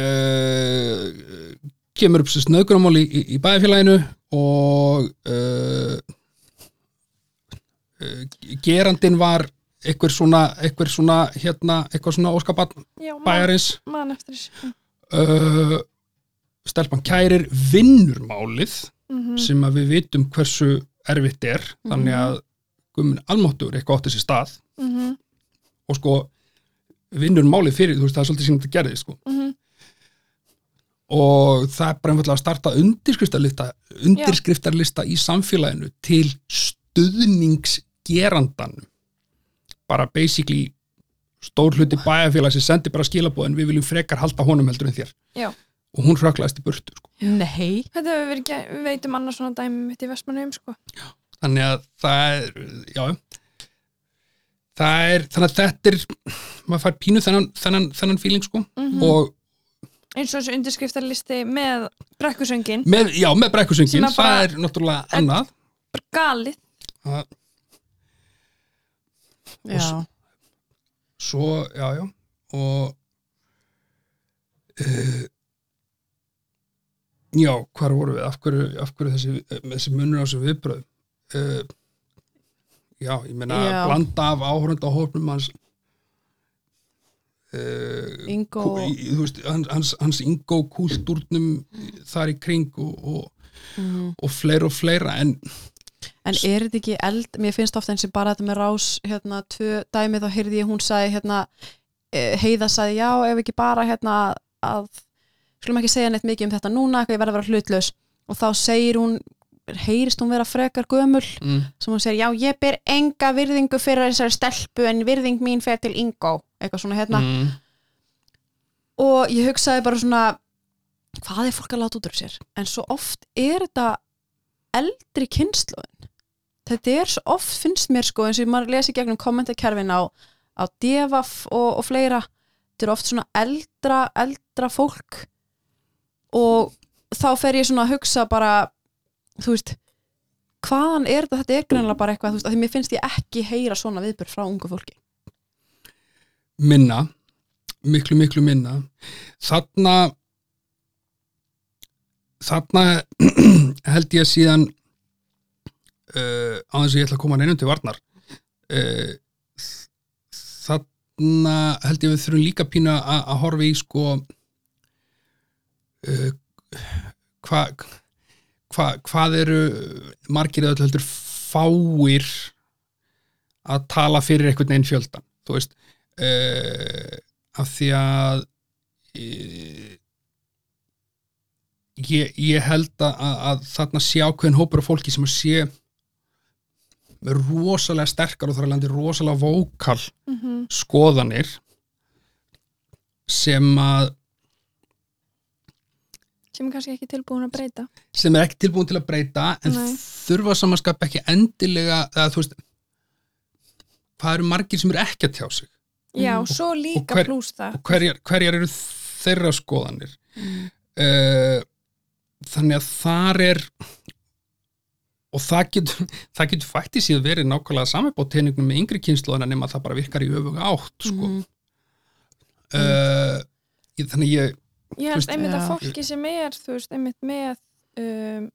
[SPEAKER 3] uh, kemur upp sér snöðgunumál í, í, í bæðfélaginu og uh, uh, gerandin var eitthvað svona, eitthvað svona hérna, eitthvað svona
[SPEAKER 2] man,
[SPEAKER 3] bæjarins.
[SPEAKER 2] þessu.
[SPEAKER 3] Uh, stelpan kærir vinnur málið
[SPEAKER 2] mm
[SPEAKER 3] sem að við vitum hversu erfitt er þannig að gumin almáttur eitthvað átti sér stað.
[SPEAKER 2] -hmm.
[SPEAKER 3] og sko vinnur málið fyrir, þú veist, það er svolítið sem þetta gerði sko.
[SPEAKER 2] Mhm.
[SPEAKER 3] og það er bara einfallega að starta undirskriftarlista, undirskriftarlista í samfélaginu til stuðningsgerandanum bara basically stór hluti bæjarfélag sem sendi bara skilabóðin við viljum frekar halda honum heldur en þér.
[SPEAKER 2] Já.
[SPEAKER 3] og hún hröklaðist í burtu sko.
[SPEAKER 1] Nei.
[SPEAKER 2] Þetta hefur verið, við veitum annars svona dæmi mitt í Vestmannheim sko.
[SPEAKER 3] þannig að það er já, það er þannig að þetta er maður fær pínu þennan, þennan, þennan feeling sko.
[SPEAKER 2] Mhm.
[SPEAKER 3] og
[SPEAKER 2] eins og þessu undirskriftarlisti með brekkusöngin,
[SPEAKER 3] með, já, með
[SPEAKER 2] Sem
[SPEAKER 3] brekkusöngin,
[SPEAKER 2] að bara-
[SPEAKER 3] það er náttúrulega annað.
[SPEAKER 2] bara galið.
[SPEAKER 3] Að,
[SPEAKER 1] Já,
[SPEAKER 3] svo, já, já og uh, já, hvar voru við? Af hverju, af hverju þessi, þessi munur á þessu viðbröð uh, já, ég meina blanda af áhörunda hópnum hans uh,
[SPEAKER 1] Ingo
[SPEAKER 3] kú- í- veist, hans, hans, ingó kúltúrnum þar í kring og, og,
[SPEAKER 1] mm.
[SPEAKER 3] og fleira og fleira. En
[SPEAKER 1] En er þetta ekki eld, mér finnst ofta eins og bara þetta með rás, hérna, tvö dæmi þá heyrði ég hún sagði, hérna, eh, heiða sagði, já, ef ekki bara, hérna, að, skulum ekki segja neitt mikið um þetta núna, ég verði að vera hlutlaus. Og þá segir hún, heyrist hún vera frekar gömul,
[SPEAKER 3] mm.
[SPEAKER 1] sem hún segir, já, ég ber enga virðingu fyrir þessari stelpu en virðing mín fer til Ingo, eitthvað svona, hérna,
[SPEAKER 3] Mm.
[SPEAKER 1] og ég hugsaði bara svona hvað er fólk að láta út úr sér? En svo oft er þetta eldri kynnslóðin þetta er svo oft finnst mér sko eins og maður lesi gegnum kommentakerfin á, á devaf og, og fleira. Þetta er oft svona eldra eldra fólk. Og þá fer ég svona að hugsa bara þú veist hvaðan er þetta, þetta er greinlega bara eitthvað þú veist, að því mér finnst ég ekki heyra svona viðbjörn frá ungu fólki.
[SPEAKER 3] Minna. Miklu miklu minna. Þarna þarna [clears throat] held ég síðan uh, á þess að ég ætla að koma neinum til varnar uh, þarna held ég við þurfum líka pína að horfa í sko uh, hvað hva, hvað eru margir eða heldur fáir að tala fyrir einhvern veginn fjöldan þú veist uh, af því að uh, ég, ég held að, að, að þarna sé ákveðin hópur af fólki sem að sé rosalega sterkar og þar að landi rosalega vókal
[SPEAKER 2] mm
[SPEAKER 3] skoðanir sem að
[SPEAKER 2] sem er kannski ekki tilbúin að breyta
[SPEAKER 3] sem er ekki tilbúin til að breyta en
[SPEAKER 2] Nei.
[SPEAKER 3] þurfa samanskap ekki endilega eða þú veist hvað eru margir sem eru ekki að tjá sig
[SPEAKER 2] já,
[SPEAKER 1] Mm.
[SPEAKER 2] svo líka
[SPEAKER 3] Og hver-
[SPEAKER 2] plús það
[SPEAKER 3] og hverjar, hverjar eru þeirra skoðanir
[SPEAKER 1] mm.
[SPEAKER 3] uh, þannig að þar er og það getur [laughs] það getur fætti síðan verið nákvæmlega samarbót teiningum með yngri kynsluðana nema það bara virkar í öfuga átt sko.
[SPEAKER 1] Mhm.
[SPEAKER 3] uh, ég- þannig ég
[SPEAKER 2] ég held
[SPEAKER 3] veist-
[SPEAKER 2] einmitt að fólki sem er þú veist, einmitt með um,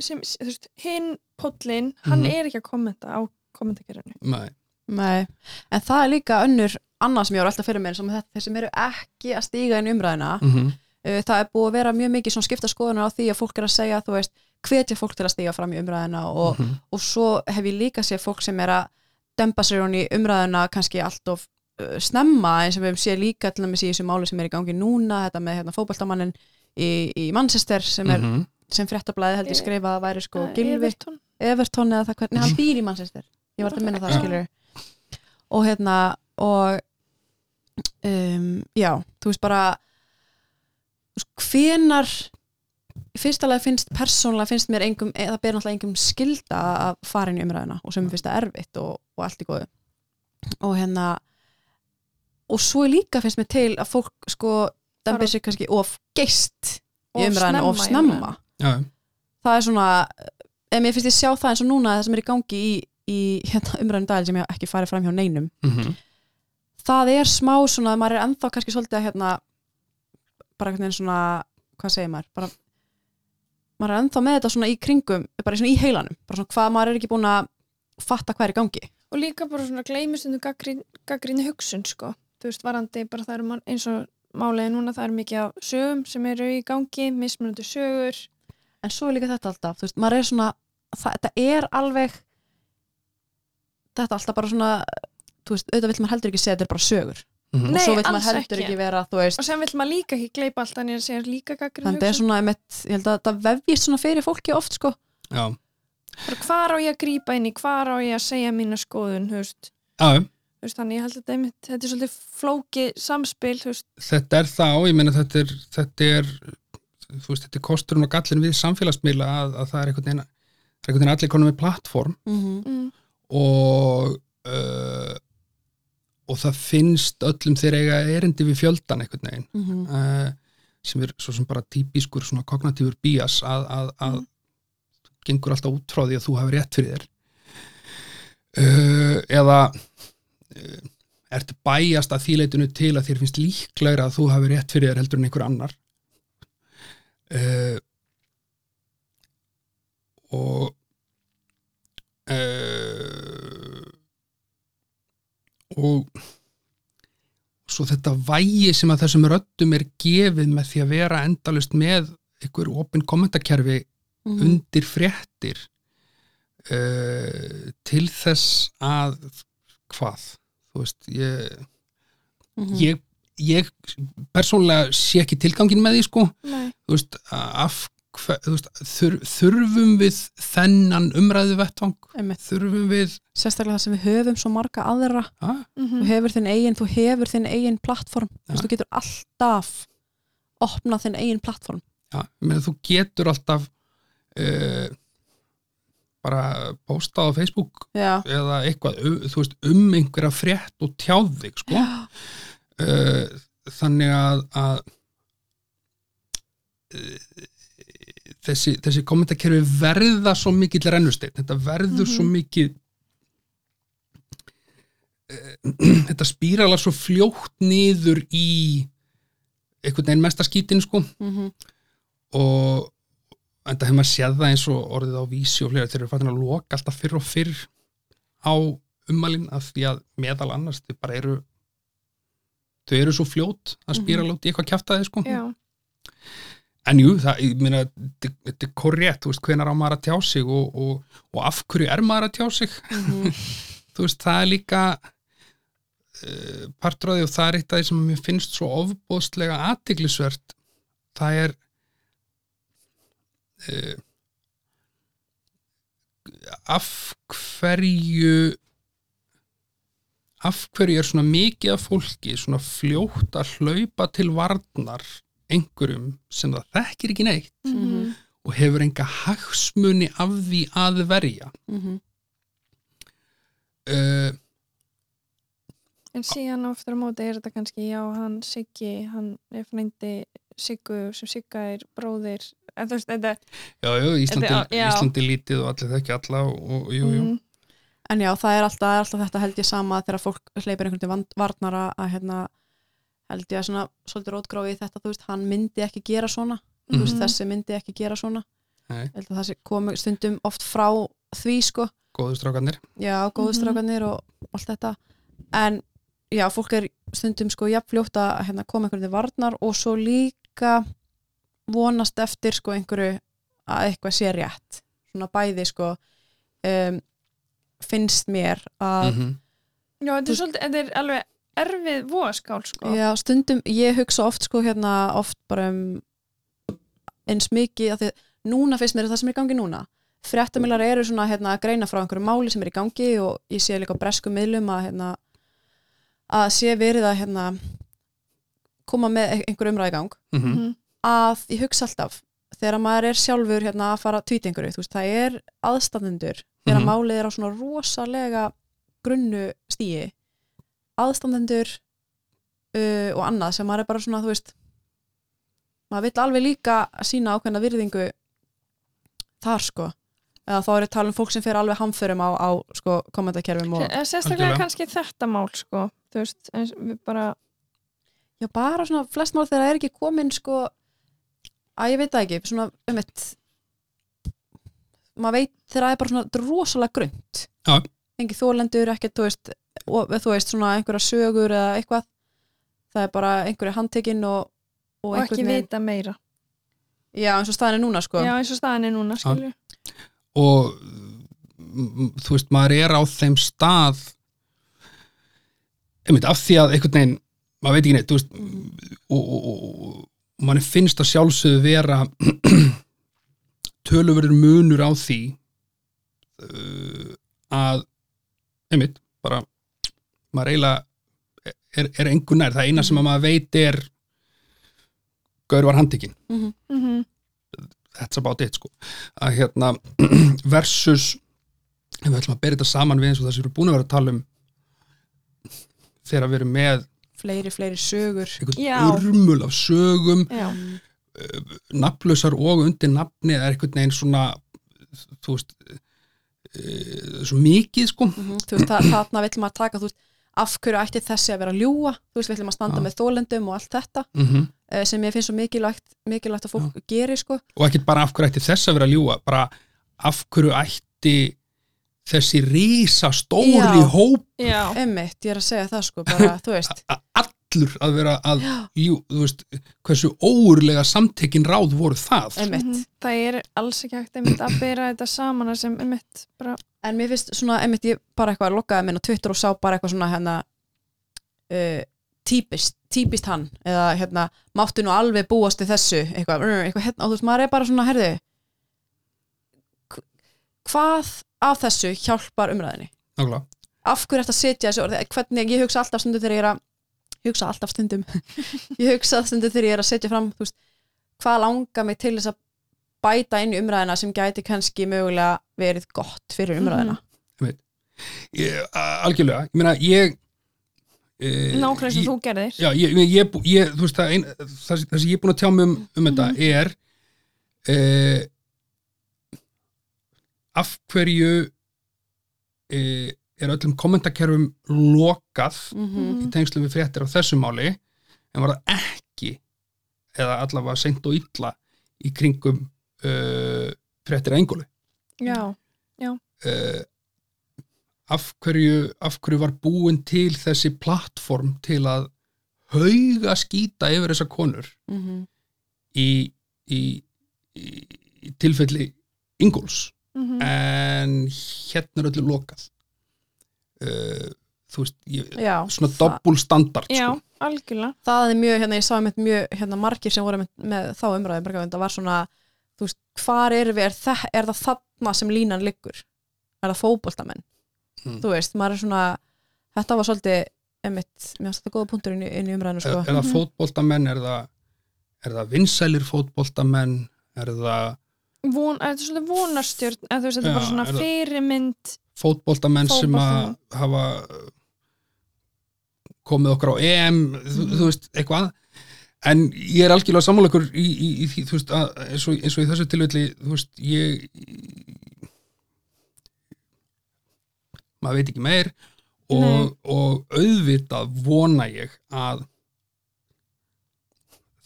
[SPEAKER 2] sem, þú veist, hinn pollin, hann
[SPEAKER 3] Mhm.
[SPEAKER 2] er ekki að kommenta á
[SPEAKER 3] Nei,
[SPEAKER 1] en það er líka önnur annað sem ég var alltaf fyrir mér sem þetta, þeir sem eru ekki að stíga inn í umræðina
[SPEAKER 3] mm -hmm.
[SPEAKER 1] Uh, það er búið að vera mjög mikið svona skipta skoðunar á því að fólk er að segja, þú veist, hvetja fólk til að stíga fram í umræðina og,
[SPEAKER 3] Mhm.
[SPEAKER 1] og svo hef ég líka séð fólk sem er að dempa sér hún í umræðina kannski allt of uh, snemma eins og við séð líka til dæmis í þessu máli sem er í gangi núna, þetta með hérna, fótboltamannin í, í Manchester sem er
[SPEAKER 3] Mhm.
[SPEAKER 1] sem fréttablaði held ég skrifa að væri sko Gilvi
[SPEAKER 2] Everton.
[SPEAKER 1] Everton eða það hvernig, hann býr í Manchester ég var að minna það skilur og hérna og um, já, þú veist bara hvenar í fyrsta lega finnst persónulega finnst mér engum, eða ber náttúrulega engum skilda að fara inn í umræðina og sem mér finnst það erfitt og, og allt í góðu. Og hérna og svo líka finnst mér til að fólk sko dembir
[SPEAKER 2] Bara-
[SPEAKER 1] sig kannski of geist í
[SPEAKER 2] Of
[SPEAKER 1] umræðinu of
[SPEAKER 2] snemma
[SPEAKER 3] já,
[SPEAKER 1] það er svona ef mér finnst ég sjá það eins og núna það sem er í gangi í, í hérna, umræðinu dag sem ég ekki farið fram hjá neinum.
[SPEAKER 3] Mm
[SPEAKER 1] það er smá svona, maður er ennþá kannski svolítið að hérna bara einhvern veginn svona, hvað segir maður? Bara, maður er ennþá með þetta svona í kringum bara svona í heilanum, bara svona hvað maður er ekki búin að fatta hvað er í gangi.
[SPEAKER 2] Og líka bara svona gleymistundu gaggrinni hugsun sko, þú veist, varandi bara það eru eins og máliði núna það eru mikið af sögum sem eru í gangi mismunandi sögur.
[SPEAKER 1] En svo er líka þetta alltaf, þú veist, maður er svona það, þetta er alveg þetta alltaf bara svona þú veist, auðvitað vill maður heldur ekki segja þetta er bara sögur
[SPEAKER 3] Mhm.
[SPEAKER 1] og
[SPEAKER 2] Nei,
[SPEAKER 1] svo vill
[SPEAKER 2] alls
[SPEAKER 1] maður heldur
[SPEAKER 2] ekki.
[SPEAKER 1] ekki vera,
[SPEAKER 2] og sem vill maður líka ekki gleypa allt þannig að segja líka gaggrinni
[SPEAKER 1] þannig að það er svona, einmitt, ég held að þetta vefjist svona fyrir fólki oft, sko.
[SPEAKER 3] Já,
[SPEAKER 2] bara hvar á ég að grípa inn í, hvar á ég að segja mína skoðun, þú veist?
[SPEAKER 3] Já,
[SPEAKER 2] Þú veist, þannig ég held að þetta, einmitt, þetta er svolítið flóki samspil, veist,
[SPEAKER 3] þetta er þá, ég meina þetta er, þetta er þú veist, þetta er kosturinn og gallin við samfélagsmiðla að, að það er einhvern veginn það er einhvern veginn allir konum með plattform
[SPEAKER 1] mm
[SPEAKER 2] mm,
[SPEAKER 3] og uh, og það finnst öllum þeir eiga erindi við fjöldan einhvern veginn
[SPEAKER 1] -hmm.
[SPEAKER 3] uh, sem er svo sem bara típiskur svona kognatífur bías að, að, að
[SPEAKER 2] Mm.
[SPEAKER 3] gengur alltaf út frá því að þú hafi rétt fyrir þér uh, eða uh, ertu bæjast að þýleitinu til að þér finnst líklegra að þú hafi rétt fyrir þér heldur en einhver annar og uh, og svo þetta vægi sem að þessum röddum er gefið með því að vera endalust með einhver opin kommentakerfi
[SPEAKER 1] Mhm.
[SPEAKER 3] undir fréttir uh, til þess að hvað þú veist ég,
[SPEAKER 1] Mhm.
[SPEAKER 3] ég, ég persónlega sé ekki tilgangin með því sko
[SPEAKER 2] nei,
[SPEAKER 3] þú veist, af hver, þú veist, þur, þurfum við þennan umræðu vettvang þurfum við
[SPEAKER 1] sérstaklega það sem við höfum svo marga aðra.
[SPEAKER 3] Að,
[SPEAKER 2] mm
[SPEAKER 1] þú hefur þinn eigin, þú hefur þinn eigin plattform,
[SPEAKER 3] Ja.
[SPEAKER 1] þú getur alltaf opnað þinn eigin plattform.
[SPEAKER 3] Ég meina, þú getur alltaf uh, bara postað á Facebook
[SPEAKER 1] já,
[SPEAKER 3] eða eitthvað, um, þú veist, um einhverja frétt og tjáð þig, sko. Uh, þannig að, að uh, þessi, þessi kommentakerfi verða svo mikill rennusteinn, þetta verður svo mikið uh, [clears throat] þetta spírala svo fljótt niður í einhvern veginn mesta skítin sko.
[SPEAKER 1] Mm
[SPEAKER 3] og enda hefur maður séð það eins og orðið á vísi og fleira þeir eru farin að loka alltaf fyrr og fyrr á ummalinn af því að meðal annars þau bara eru þau eru svo fljót að spýra mm í eitthvað kjaftaði sko.
[SPEAKER 2] Já,
[SPEAKER 3] en jú, það, ég meina þetta er korrétt, þú veist, hvenar á maður að tjá sig og, og, og af hverju er maður að tjá sig?
[SPEAKER 1] Mhm. [laughs]
[SPEAKER 3] þú veist, það er líka uh, á því og það er eitt af því sem mér finnst svo ofbóðslega aðtiklisvert það er uh, af hverju af hverju er svona mikið af fólki svona fljótt að hlaupa til varnar einhverjum sem það þekkir ekki neitt
[SPEAKER 2] Mhm.
[SPEAKER 3] og hefur enga hagsmuni af því að verja
[SPEAKER 1] Mhm.
[SPEAKER 3] uh,
[SPEAKER 2] en síðan aftur á móti er þetta kannski, já, hann Siggi, hann er frændi Siggu sem Sigga er bróðir, en þú veist, þetta
[SPEAKER 3] Já, já, Íslandi,
[SPEAKER 2] Þetta- já.
[SPEAKER 3] Íslandi lítið og allir þekki alla og, og jú, jú.
[SPEAKER 2] mm,
[SPEAKER 1] en já, það er alltaf, er alltaf þetta held ég sama þegar fólk hleypir einhvern veginn varnara að hérna held ég að svona svolítið rótgráfi í þetta, þú veist, hann myndi ekki gera svona þú veist,
[SPEAKER 2] Mhm.
[SPEAKER 1] þessi myndi ekki gera svona. Held að það sé komi stundum oft frá því sko,
[SPEAKER 3] góðu strákanir.
[SPEAKER 1] já, góðustrákanir og allt þetta, en já, fólk er stundum sko jafnfljótt að hérna, koma einhverju til varnar og svo líka vonast eftir sko einhverju að eitthvað sé rétt. Svona bæði sko um, finnst mér að
[SPEAKER 3] Mm
[SPEAKER 2] já, þetta er svolítið, þetta er alveg erfið voðaskál, sko
[SPEAKER 1] Já, stundum, ég hugsa oft sko hérna, oft bara um eins mikið, að því núna finnst mér það sem er í gangi núna, fréttamilar eru svona hérna að greina frá einhverju máli sem er í gangi og ég sé líka bresku miðlum að hérna, að sé verið að hérna koma með einhver umræði í gang
[SPEAKER 3] -hmm.
[SPEAKER 2] Mhm.
[SPEAKER 1] að ég hugsa alltaf þegar maður er sjálfur hérna að fara að tvíta einhverju, þú veist, það er aðstandendur þegar
[SPEAKER 3] Mhm.
[SPEAKER 1] málið er á svona rosalega grunnu stíi aðstandendur uh, og annað sem maður er bara svona, þú veist maður vill alveg líka sína ákveðna virðingu þar sko. Eða þá er ég tala um fólk sem fer alveg hamförum á, á sko, kommentakerfum og
[SPEAKER 2] sérstaklega kannski þetta mál sko þú veist, eins, við bara
[SPEAKER 1] já, bara svona flest mál þegar það er ekki komin sko að ég veit það ekki, svona um eitt maður veit þegar það er bara svona þetta rosalega grönt
[SPEAKER 3] Já.
[SPEAKER 1] engi þólendur, ekkert þú veist og þú veist svona einhverja sögur eða eitthvað. Það er bara einhverja handtekinn og, og,
[SPEAKER 2] og ekki vita meira.
[SPEAKER 1] Já, eins og staðan er núna sko.
[SPEAKER 2] Já eins og staðan er núna skilju
[SPEAKER 3] og mm, þú veist, maður er á þeim stað einmitt, af því að einhvern veginn maður veit ekki neitt, þú veist og, og, og, og mann finnst að sjálfsögðu vera [clears throat] töluverður munur á því uh, að einmitt, bara maður eiginlega er, er engu nær, það eina sem að maður veit er gaur var handtekinn.
[SPEAKER 1] Mm
[SPEAKER 2] mm
[SPEAKER 3] that's about it sko. Að hérna [clears throat] versus ef við ætlum að bera þetta saman við eins og það sem við erum búin að vera að tala um þegar við erum með
[SPEAKER 1] fleiri, fleiri sögur.
[SPEAKER 3] einhvern urmul af sögum
[SPEAKER 2] já,
[SPEAKER 3] nafnlausar og undir nafni er einhvern veginn svona þú veist e, svo mikið sko.
[SPEAKER 1] Mm þú veist, þarna vill maður taka þú veist, af hverju ætti þessi að vera ljúa þú veist, við ætlum að standa
[SPEAKER 3] Já.
[SPEAKER 1] með þólendum og allt þetta
[SPEAKER 3] mm
[SPEAKER 1] eh, sem ég finnst svo mikilvægt, mikilvægt að fólk geri sko.
[SPEAKER 3] Og ekkert bara af hverju ætti þess að vera að ljúga bara af hverju ætti þessi rísa stóri
[SPEAKER 1] Já.
[SPEAKER 3] hóp
[SPEAKER 2] já,
[SPEAKER 1] Emmitt, ég er að segja það sko, bara, [laughs] þú veist
[SPEAKER 3] að allur að vera að jú, þú veist, hversu óurlega samtekin ráð voru það
[SPEAKER 1] Emmitt,
[SPEAKER 2] Mhm. það er alls ekki hægt einmitt að bera þetta saman sem einmitt bara
[SPEAKER 1] en mér finnst svona, emmitt, ég bara eitthvað lokkaði minn á Twitter og sá bara eitthvað svona hérna uh, típist, típist hann eða hérna, máttu nú alveg búast við þessu, eitthvað, eitthvað hérna, og þú veist, maður er bara svona, herðu hv- hvað af þessu hjálpar umræðinni?
[SPEAKER 3] Nákvæmlega.
[SPEAKER 1] af hverju að setja þessu orði hvernig ég hugsa alltaf stundum þegar ég er að hugsa alltaf stundum. [laughs] Ég hugsa stundum þegar ég er að setja fram veist, hvað langar mig til þess að bæta inn í umræðina sem gæti kannski mögulega verið gott fyrir umræðina
[SPEAKER 3] ég, a- algjörlega, ég meina ég e,
[SPEAKER 2] nákvæmlega sem
[SPEAKER 3] ég-
[SPEAKER 2] þú gerðir.
[SPEAKER 3] Já, ég, ég, ég, ég þú veist það, ein, það, það sem ég er búin að tjá mig um, um þetta er e, af hverju e, er öllum kommentakerfum lokað
[SPEAKER 1] mm
[SPEAKER 3] í tengslum við fréttir á þessu máli en var það ekki eða allavega seint og illa í kringum uh, fréttir að engóli
[SPEAKER 2] já,
[SPEAKER 3] uh, af, hverju, af hverju var búin til þessi plattform til að hauga skýta yfir þessar konur
[SPEAKER 1] -hmm.
[SPEAKER 3] í, í, í, tilfelli Ingóls
[SPEAKER 2] mm
[SPEAKER 3] en hérna er öllu lokað uh, þú veist ég,
[SPEAKER 1] já,
[SPEAKER 3] svona doppul standard
[SPEAKER 2] já,
[SPEAKER 3] sko.
[SPEAKER 2] algjörlega
[SPEAKER 1] það er mjög, hérna ég sá einmitt mjög hérna margir sem voru með, með þá umræði bara, það var svona, þú veist, hvar er við er, það, er það þarna sem línan liggur er það fótboltamenn
[SPEAKER 3] Mm.
[SPEAKER 1] þú veist, maður er svona þetta var svolítið, einmitt mér finnst þetta góða punktur inn í, inn í umræðinu
[SPEAKER 3] er,
[SPEAKER 1] sko.
[SPEAKER 3] er það fótboltamenn er það, er það vinsælir fótboltamenn er það
[SPEAKER 2] Von, þetta er svolítið vonarstjörn eða þú veist, þetta er bara svona
[SPEAKER 3] er
[SPEAKER 2] fyrirmynd
[SPEAKER 3] fótboltamenn sem að hafa uh, komið okkur á EM þú, þú veist, eitthvað. En ég er algjörlega sammáleikur í, í, í veist, að, eins, og, eins og í þessu tilfelli þú veist, ég maður veit ekki meir og, og auðvitað vona ég að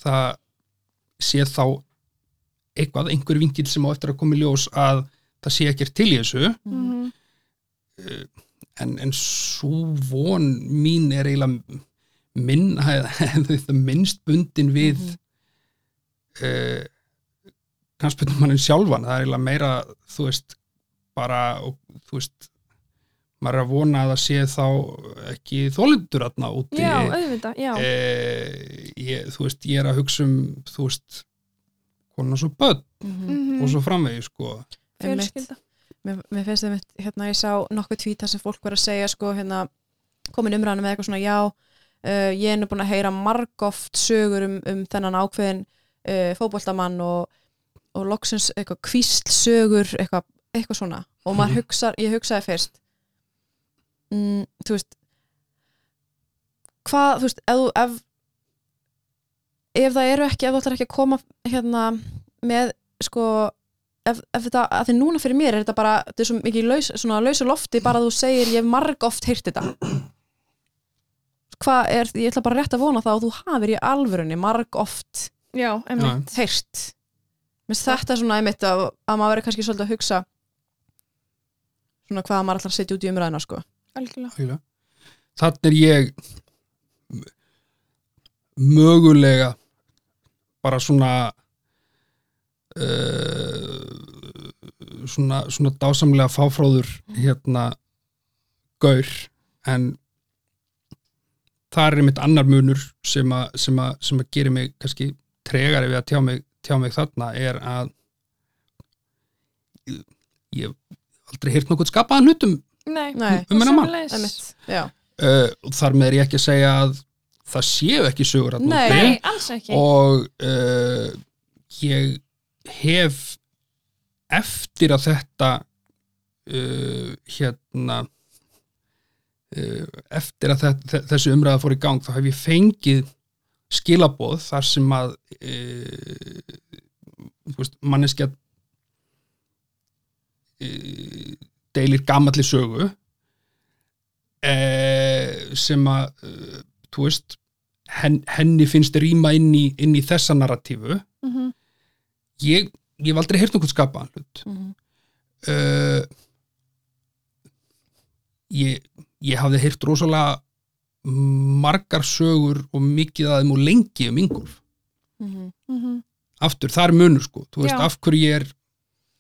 [SPEAKER 3] það sé þá eitthvað, einhver vinkil sem á eftir að koma í ljós að það sé ekkert til í þessu.
[SPEAKER 2] Mm
[SPEAKER 3] en, en svo von mín er eiginlega minn, [laughs] minnst bundin við mm
[SPEAKER 1] Mhm.
[SPEAKER 3] uh, kannspundum mannin sjálfan, það er eiginlega meira þú veist, bara og, þú veist, maður er að vona að það sé þá ekki þólindur aðna úti
[SPEAKER 2] já, auðvitað, já
[SPEAKER 3] eh, ég, þú veist, ég er að hugsa um þú veist, konar svo börn
[SPEAKER 1] Mhm.
[SPEAKER 2] Mhm.
[SPEAKER 3] og svo framvegi sko
[SPEAKER 2] fjölskylda
[SPEAKER 1] mér, mér finnst það hérna ég sá nokkuð tvítar sem fólk var að segja sko hérna komin umræðan með eitthvað svona já uh, ég er nú búin að heyra margóft sögur um, um þennan ákveðin uh, fótboltamann og, og loksins eitthvað kvísl sögur eitthvað, eitthvað svona. Og maður [laughs] hugsar, ég hugsaði fyrst mm, þú veist hvað, þú veist, ef, ef ef það eru ekki, ef þú ætlar ekki að koma hérna með sko ef, ef þetta, að því núna fyrir mér er þetta bara, þetta er svo mikið laus, svona lausu lofti bara þú segir, ég hef marg oft heyrt þetta. Hvað er, ég ætla bara rétt að vona það að þú hafir í alvörunni marg oft
[SPEAKER 2] já, einmitt.
[SPEAKER 1] heyrt. Mér finnst þetta svona einmitt að, að maður verður kannski svolítið að hugsa svona hvað maður ætlar að setja út í umræðina sko.
[SPEAKER 2] algjörlega.
[SPEAKER 3] Þannig er ég mögulega bara svona uh, svona, svona dásamlega fáfráður hérna gaur en það er einmitt annar munur sem að, sem að, sem að gera mig kannski tregari við að tjá mig, tjá mig þarna er að ég, hef aldrei heyrt nokkuð skapaðan hlutum
[SPEAKER 2] nei,
[SPEAKER 1] Nei.
[SPEAKER 3] um hennar mann uh, og þar með er ég ekki að segja að það séu ekki sögur þarna
[SPEAKER 1] Nei.
[SPEAKER 3] úti.
[SPEAKER 2] nei, alls ekki
[SPEAKER 3] og uh, ég hef eftir að þetta uh, hérna uh, eftir að þetta, þessi umræða fór í gang þá hef ég fengið skilaboð þar sem að uh, manneskja uh, deilir gamalli sögu uh, sem að uh, þú veist hen, henni finnst rýma inn í, inn í þessa narratífu
[SPEAKER 2] Mhm.
[SPEAKER 3] ég, ég hef aldrei heyrt nokkuð skapaðan hlut
[SPEAKER 1] Mhm.
[SPEAKER 3] uh, ég, ég hafði heyrt rosalega margar sögur og mikið að þeim og lengi um Ingolf
[SPEAKER 1] Mhm.
[SPEAKER 2] Mhm.
[SPEAKER 3] aftur, það er munur sko þú veist
[SPEAKER 2] Já.
[SPEAKER 3] af hverju ég er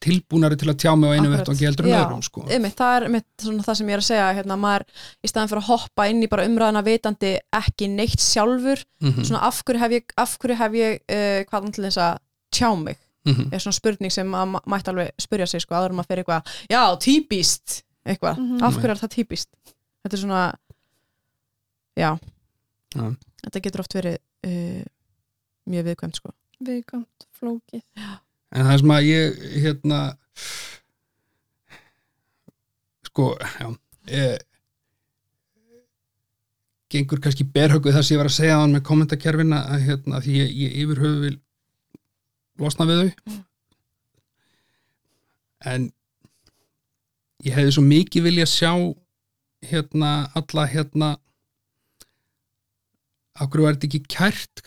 [SPEAKER 3] tilbúnari til að tjá mig á einu
[SPEAKER 1] Akkurat.
[SPEAKER 3] vett og ekki heldur en öðrum sko
[SPEAKER 1] Einmitt, það er einmitt svona það sem ég er að segja hérna, maður, í staðan fyrir að hoppa inn í bara umræðina vitandi ekki neitt sjálfur
[SPEAKER 3] mm
[SPEAKER 1] svona af hverju hef ég, af hverju hef ég uh, hvað til þess að tjá mig
[SPEAKER 3] -hmm.
[SPEAKER 1] er svona spurning sem að ma- mætti alveg spyrja sig sko, áður en maður fyrir eitthvað, já, típist eitthvað,
[SPEAKER 2] Mhm.
[SPEAKER 1] af hverju er það típist þetta er svona já,
[SPEAKER 3] Já.
[SPEAKER 1] þetta getur oft verið uh, mjög viðkvæmt sko
[SPEAKER 2] viðkvæmt, flókið
[SPEAKER 3] en það sem að ég hérna sko já e, gengur kannski berhöggu það sem ég var að segja á hann með kommentakerfina að hérna því ég, ég yfir höfu vil losna við þau
[SPEAKER 1] Mm.
[SPEAKER 3] en ég hefði svo mikið vilja sjá hérna alla hérna okkur var þetta ekki kært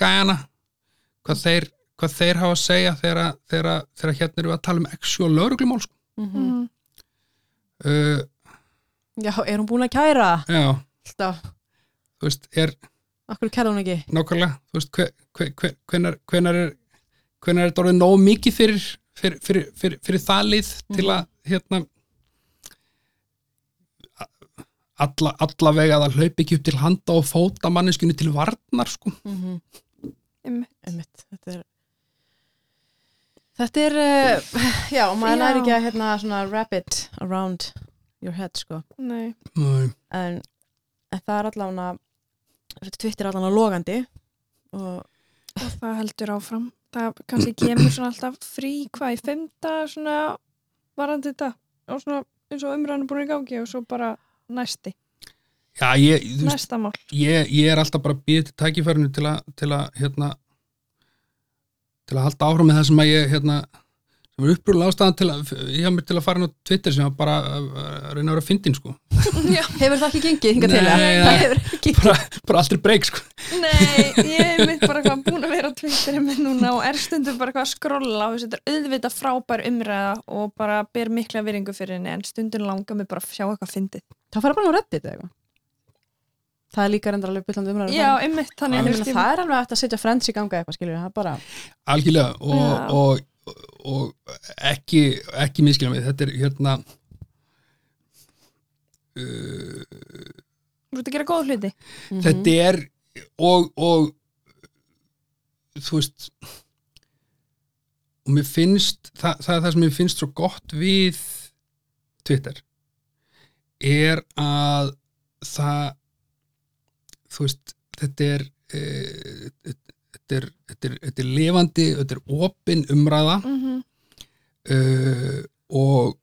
[SPEAKER 3] gæjana hvað þeir, hvað þeir hafa að segja þegar, þegar, þegar hérna eru að tala um actual lögreglumál sko.
[SPEAKER 1] mm
[SPEAKER 2] Mhm.
[SPEAKER 3] uh,
[SPEAKER 1] já, er hún búin að kæra
[SPEAKER 3] já,
[SPEAKER 1] alltaf,
[SPEAKER 3] þú veist, er
[SPEAKER 1] hverju kæra hún ekki
[SPEAKER 3] nákvæmlega, þú veist, hve, hve, hve, hvenar, hvenar er hvenar er þetta orðið nóg mikið fyrir, fyrir, fyrir, fyrir, fyrir það lið til að hérna alla, alla vega að það hlaupi ekki upp til handa og fóta manneskunni til varnar sko.
[SPEAKER 1] mm -hmm.
[SPEAKER 2] Einmitt.
[SPEAKER 1] einmitt, þetta er þetta er uh, já, maður
[SPEAKER 2] Já.
[SPEAKER 1] næri ekki að hérna svona wrap it around your head sko
[SPEAKER 2] nei,
[SPEAKER 3] Nei.
[SPEAKER 1] en, en það er allavega Twitter er allavega logandi og
[SPEAKER 2] og það heldur áfram það kannski kemur svona alltaf frí hvað í femta svona varandi þetta og svona eins og umræðan búin í gangi og svo bara næsti,
[SPEAKER 3] Já, ég,
[SPEAKER 2] næsta mál.
[SPEAKER 3] ég, ég er alltaf bara að býða til tækifærinu til að, til að hérna til að halda áfram með það sem að ég hérna, sem er upprúlega ástæðan til að ég haf mér til að fara inn á Twitter sem að bara að reyna að vera fyndin sko
[SPEAKER 1] hefur það ekki gengið hingað til
[SPEAKER 3] Nei,
[SPEAKER 1] það?
[SPEAKER 3] nei.
[SPEAKER 1] það hefur ekki
[SPEAKER 3] bara, bara aldrei breyk sko
[SPEAKER 2] Nei, ég er mitt bara hvað búin að vera á Twitteri með núna og er stundum bara hvað að skrolla og þetta er auðvitað frábær umræða og bara ber mikla viringu fyrir henni en stundum langar mig bara að sjá eitthvað fyndið.
[SPEAKER 1] það fara bara á reddit eða eitthvað það er líka reyndar alveg byllandi umræður
[SPEAKER 2] Já, einmitt, þannig að
[SPEAKER 1] það er alveg hægt að setja friends í ganga eitthvað bara
[SPEAKER 3] algjörlega og,
[SPEAKER 2] Já.
[SPEAKER 3] og, og ekki, ekki miskilja mig þetta er hérna uh,
[SPEAKER 2] Þú ert að gera góð hluti.
[SPEAKER 1] Mhm.
[SPEAKER 3] þetta er og, og þú veist og mér finnst það, það er það sem mér finnst svo gott við Twitter er að það þú veist þetta er e, þetta er, þetta er, þetta er lifandi þetta er opin umræða
[SPEAKER 2] Mm -hmm.
[SPEAKER 3] uh, og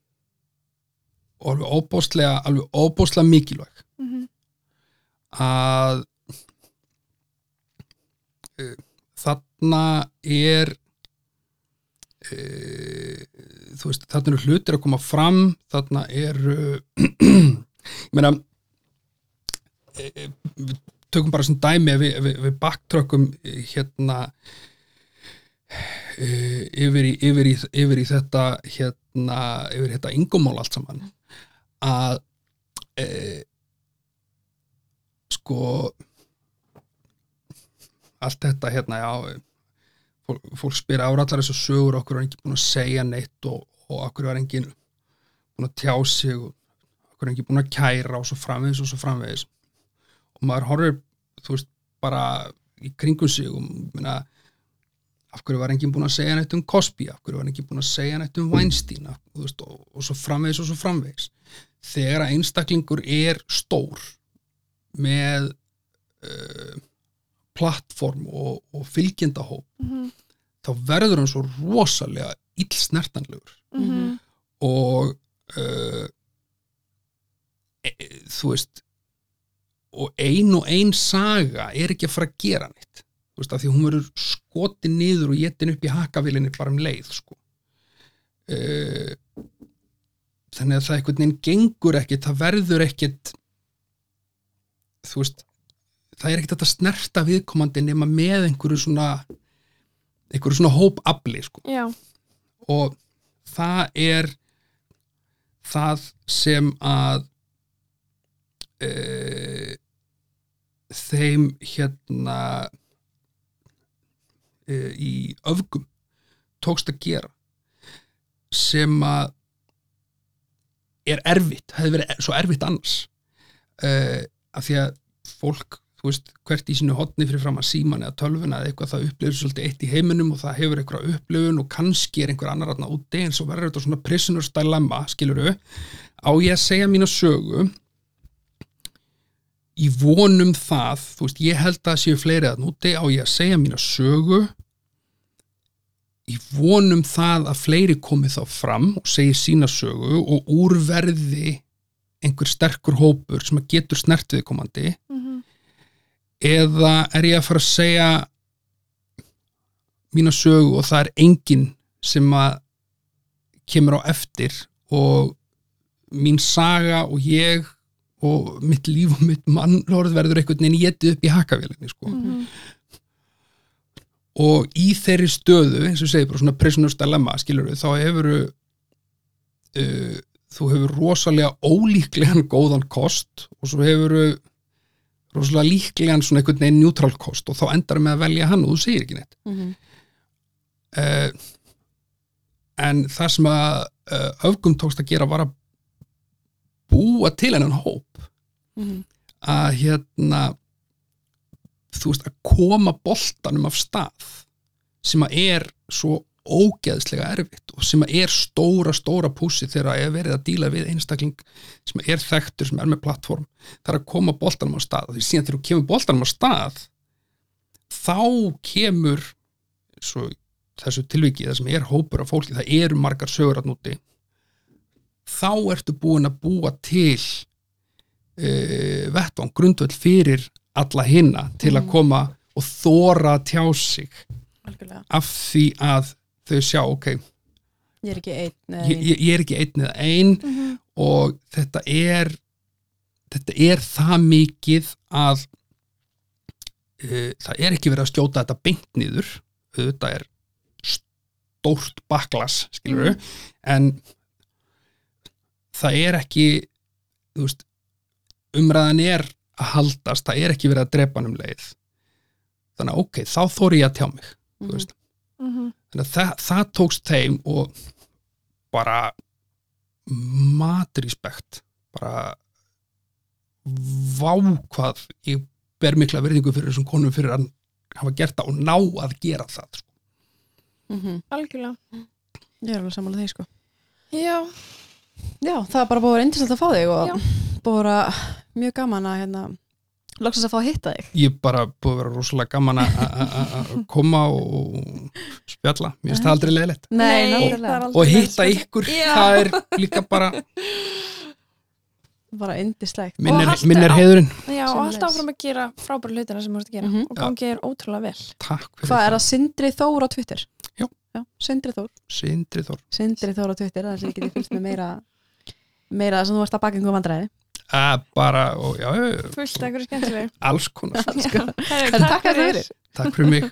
[SPEAKER 3] og alveg óbóstlega alveg óbóstlega mikilvæg
[SPEAKER 2] Mhm.
[SPEAKER 3] að uh, þarna er uh, þú veist, þarna eru hlutir að koma fram þarna eru [clears throat] ég meina við tökum bara sem dæmi við, við, við baktrökkum hérna uh, yfir, í, yfir, í, yfir í þetta hérna, yfir þetta yngumál allt saman. Að uh, sko allt þetta hérna já fólk, fólk spyr árallar þessu sögur okkur er enginn búin að segja neitt og, og okkur er enginn búin að tjá sig og okkur er enginn búin að kæra og svo framvegis og svo framvegis maður horfir þú veist bara í kringum sig og minna af hverju var enginn búin að segja neitt um Cosby af hverju var enginn búin að segja neitt um Weinstein veist, og, og svo framvegis og svo framvegis þegar að einstaklingur er stór með uh, plattform og, og fylgjendahóp
[SPEAKER 2] mm -hmm.
[SPEAKER 3] þá verður hann svo rosalega illsnertanlegur
[SPEAKER 2] Mm -hmm.
[SPEAKER 3] og uh, e, þú veist og ein og ein saga er ekki að fara að gera neitt. Þú veist, af því hún verður skotin niður og getin upp í hakavilinni bara um leið sko. Uh, þannig að það einhvern veginn gengur ekkit, það verður ekkit þú veist það er ekkit að snerta viðkomandi nema með einhverju svona einhverju svona hópabli sko.
[SPEAKER 2] Já,
[SPEAKER 3] og það er það sem að e, þeim hérna e, í öfgum tókst að gera sem að er erfitt, hefði verið svo erfitt annars. E, af því að fólk þú veist, hvert í sínu hotni fyrir fram að síman eða tölvuna eða eitthvað það upplifir svolítið eitt í heiminum og það hefur eitthvað upplifun og kannski er einhver annar aðna úti eins og verður þetta svona prisoner's dilemma, skiluru á ég að segja mína sögu í vonum það, þú veist, ég held að séu fleiri aðna úti á ég að segja mína sögu. Í vonum það að fleiri komi þá fram og segi sína sögu og úrverði einhver sterkur hópur sem að getur snert viðkomandi.
[SPEAKER 2] Mm
[SPEAKER 3] eða er ég að fara að segja mína sögu og það er enginn sem að kemur á eftir og mín saga og ég og mitt líf og mitt mannlórð verður einhvern veginn getið upp í hakavélinni sko.
[SPEAKER 2] -hmm.
[SPEAKER 3] og í þeirri stöðu eins og segir bara svona prisoner's dilemma skilur við, þá hefur uh, þú hefur rosalega ólíklegan góðan kost og svo hefur rosalega líklegan svona einhvern veginn neutral kost og þá endar með að velja hann og þú segir ekki neitt
[SPEAKER 1] mm -hmm.
[SPEAKER 3] uh, en það sem að uh, öfgum tókst að gera var að búa til hennan hóp
[SPEAKER 1] Mm -hmm.
[SPEAKER 3] að hérna þú veist að koma boltanum af stað sem að er svo ógeðslega erfitt og sem að er stóra, stóra púsi þegar að er verið að díla við einstakling sem er þekktur, sem er með plattform það er að koma boltanum á stað því síðan þegar þú kemur boltanum á stað þá kemur svo, þessu tilviki það sem er hópur af fólki, það eru margar sögur að núti þá ertu búin að búa til uh, vettvang, grundvöld fyrir alla hinna til að
[SPEAKER 1] Mhm.
[SPEAKER 3] koma og þóra tjá sig
[SPEAKER 1] algjörlega
[SPEAKER 3] af því að þau sjá, ok,
[SPEAKER 1] ég er ekki einn eða
[SPEAKER 3] ég,
[SPEAKER 1] ein.
[SPEAKER 3] ég ég er ekki einn eða ein
[SPEAKER 2] Mhm.
[SPEAKER 3] og þetta er þetta er það mikið að uh, það er ekki verið að skjóta þetta beint niður þetta er stórt baklas skilur en það er ekki þú veist umræðan er að haldast, það er ekki verið að drepa hann um leið þannig að ok, þá þóri ég að tjá mig þú
[SPEAKER 1] Mhm.
[SPEAKER 3] veist
[SPEAKER 2] Mhm.
[SPEAKER 3] þannig að það, það tókst þeim og bara matríspekt bara vá hvað ég ber mikla verðingu fyrir þessum konum fyrir að hafa gert það og ná að gera það sko.
[SPEAKER 1] Mhm.
[SPEAKER 2] Algjörlega.
[SPEAKER 1] ég er alveg sammála því sko
[SPEAKER 2] Já,
[SPEAKER 1] Já, það er bara búið að vera einnig svolítið að fá þig og búið að vera mjög gaman að hérna, loksast að fá að hitta þig.
[SPEAKER 3] Ég er bara búið að vera rosalega gaman að koma og spjalla, mér finnst það aldrei leðilegt
[SPEAKER 1] Nei, og,
[SPEAKER 2] aldrei
[SPEAKER 3] og hitta ykkur
[SPEAKER 2] Já.
[SPEAKER 3] það er líka bara [laughs]
[SPEAKER 1] bara indislegt
[SPEAKER 3] minn er, minn er heiðurinn.
[SPEAKER 2] Já, og alltaf áfram að gera frábæru hlutina sem þú ert að gera.
[SPEAKER 1] Mm -hmm.
[SPEAKER 2] og gangið er ótrúlega vel.
[SPEAKER 1] Hvað það. er að Sindri Þór á Twitter?
[SPEAKER 3] Já, Já
[SPEAKER 1] Sindri Þór.
[SPEAKER 3] Sindri Þór.
[SPEAKER 1] Sindri Þór á Twitter, það er ekki fylgst með meira meira þess að þú varst að baka einhverjum vandræði
[SPEAKER 3] að bara, og já
[SPEAKER 2] fullt af einhverju skemmtileg
[SPEAKER 3] alls konar takk fyrir mig.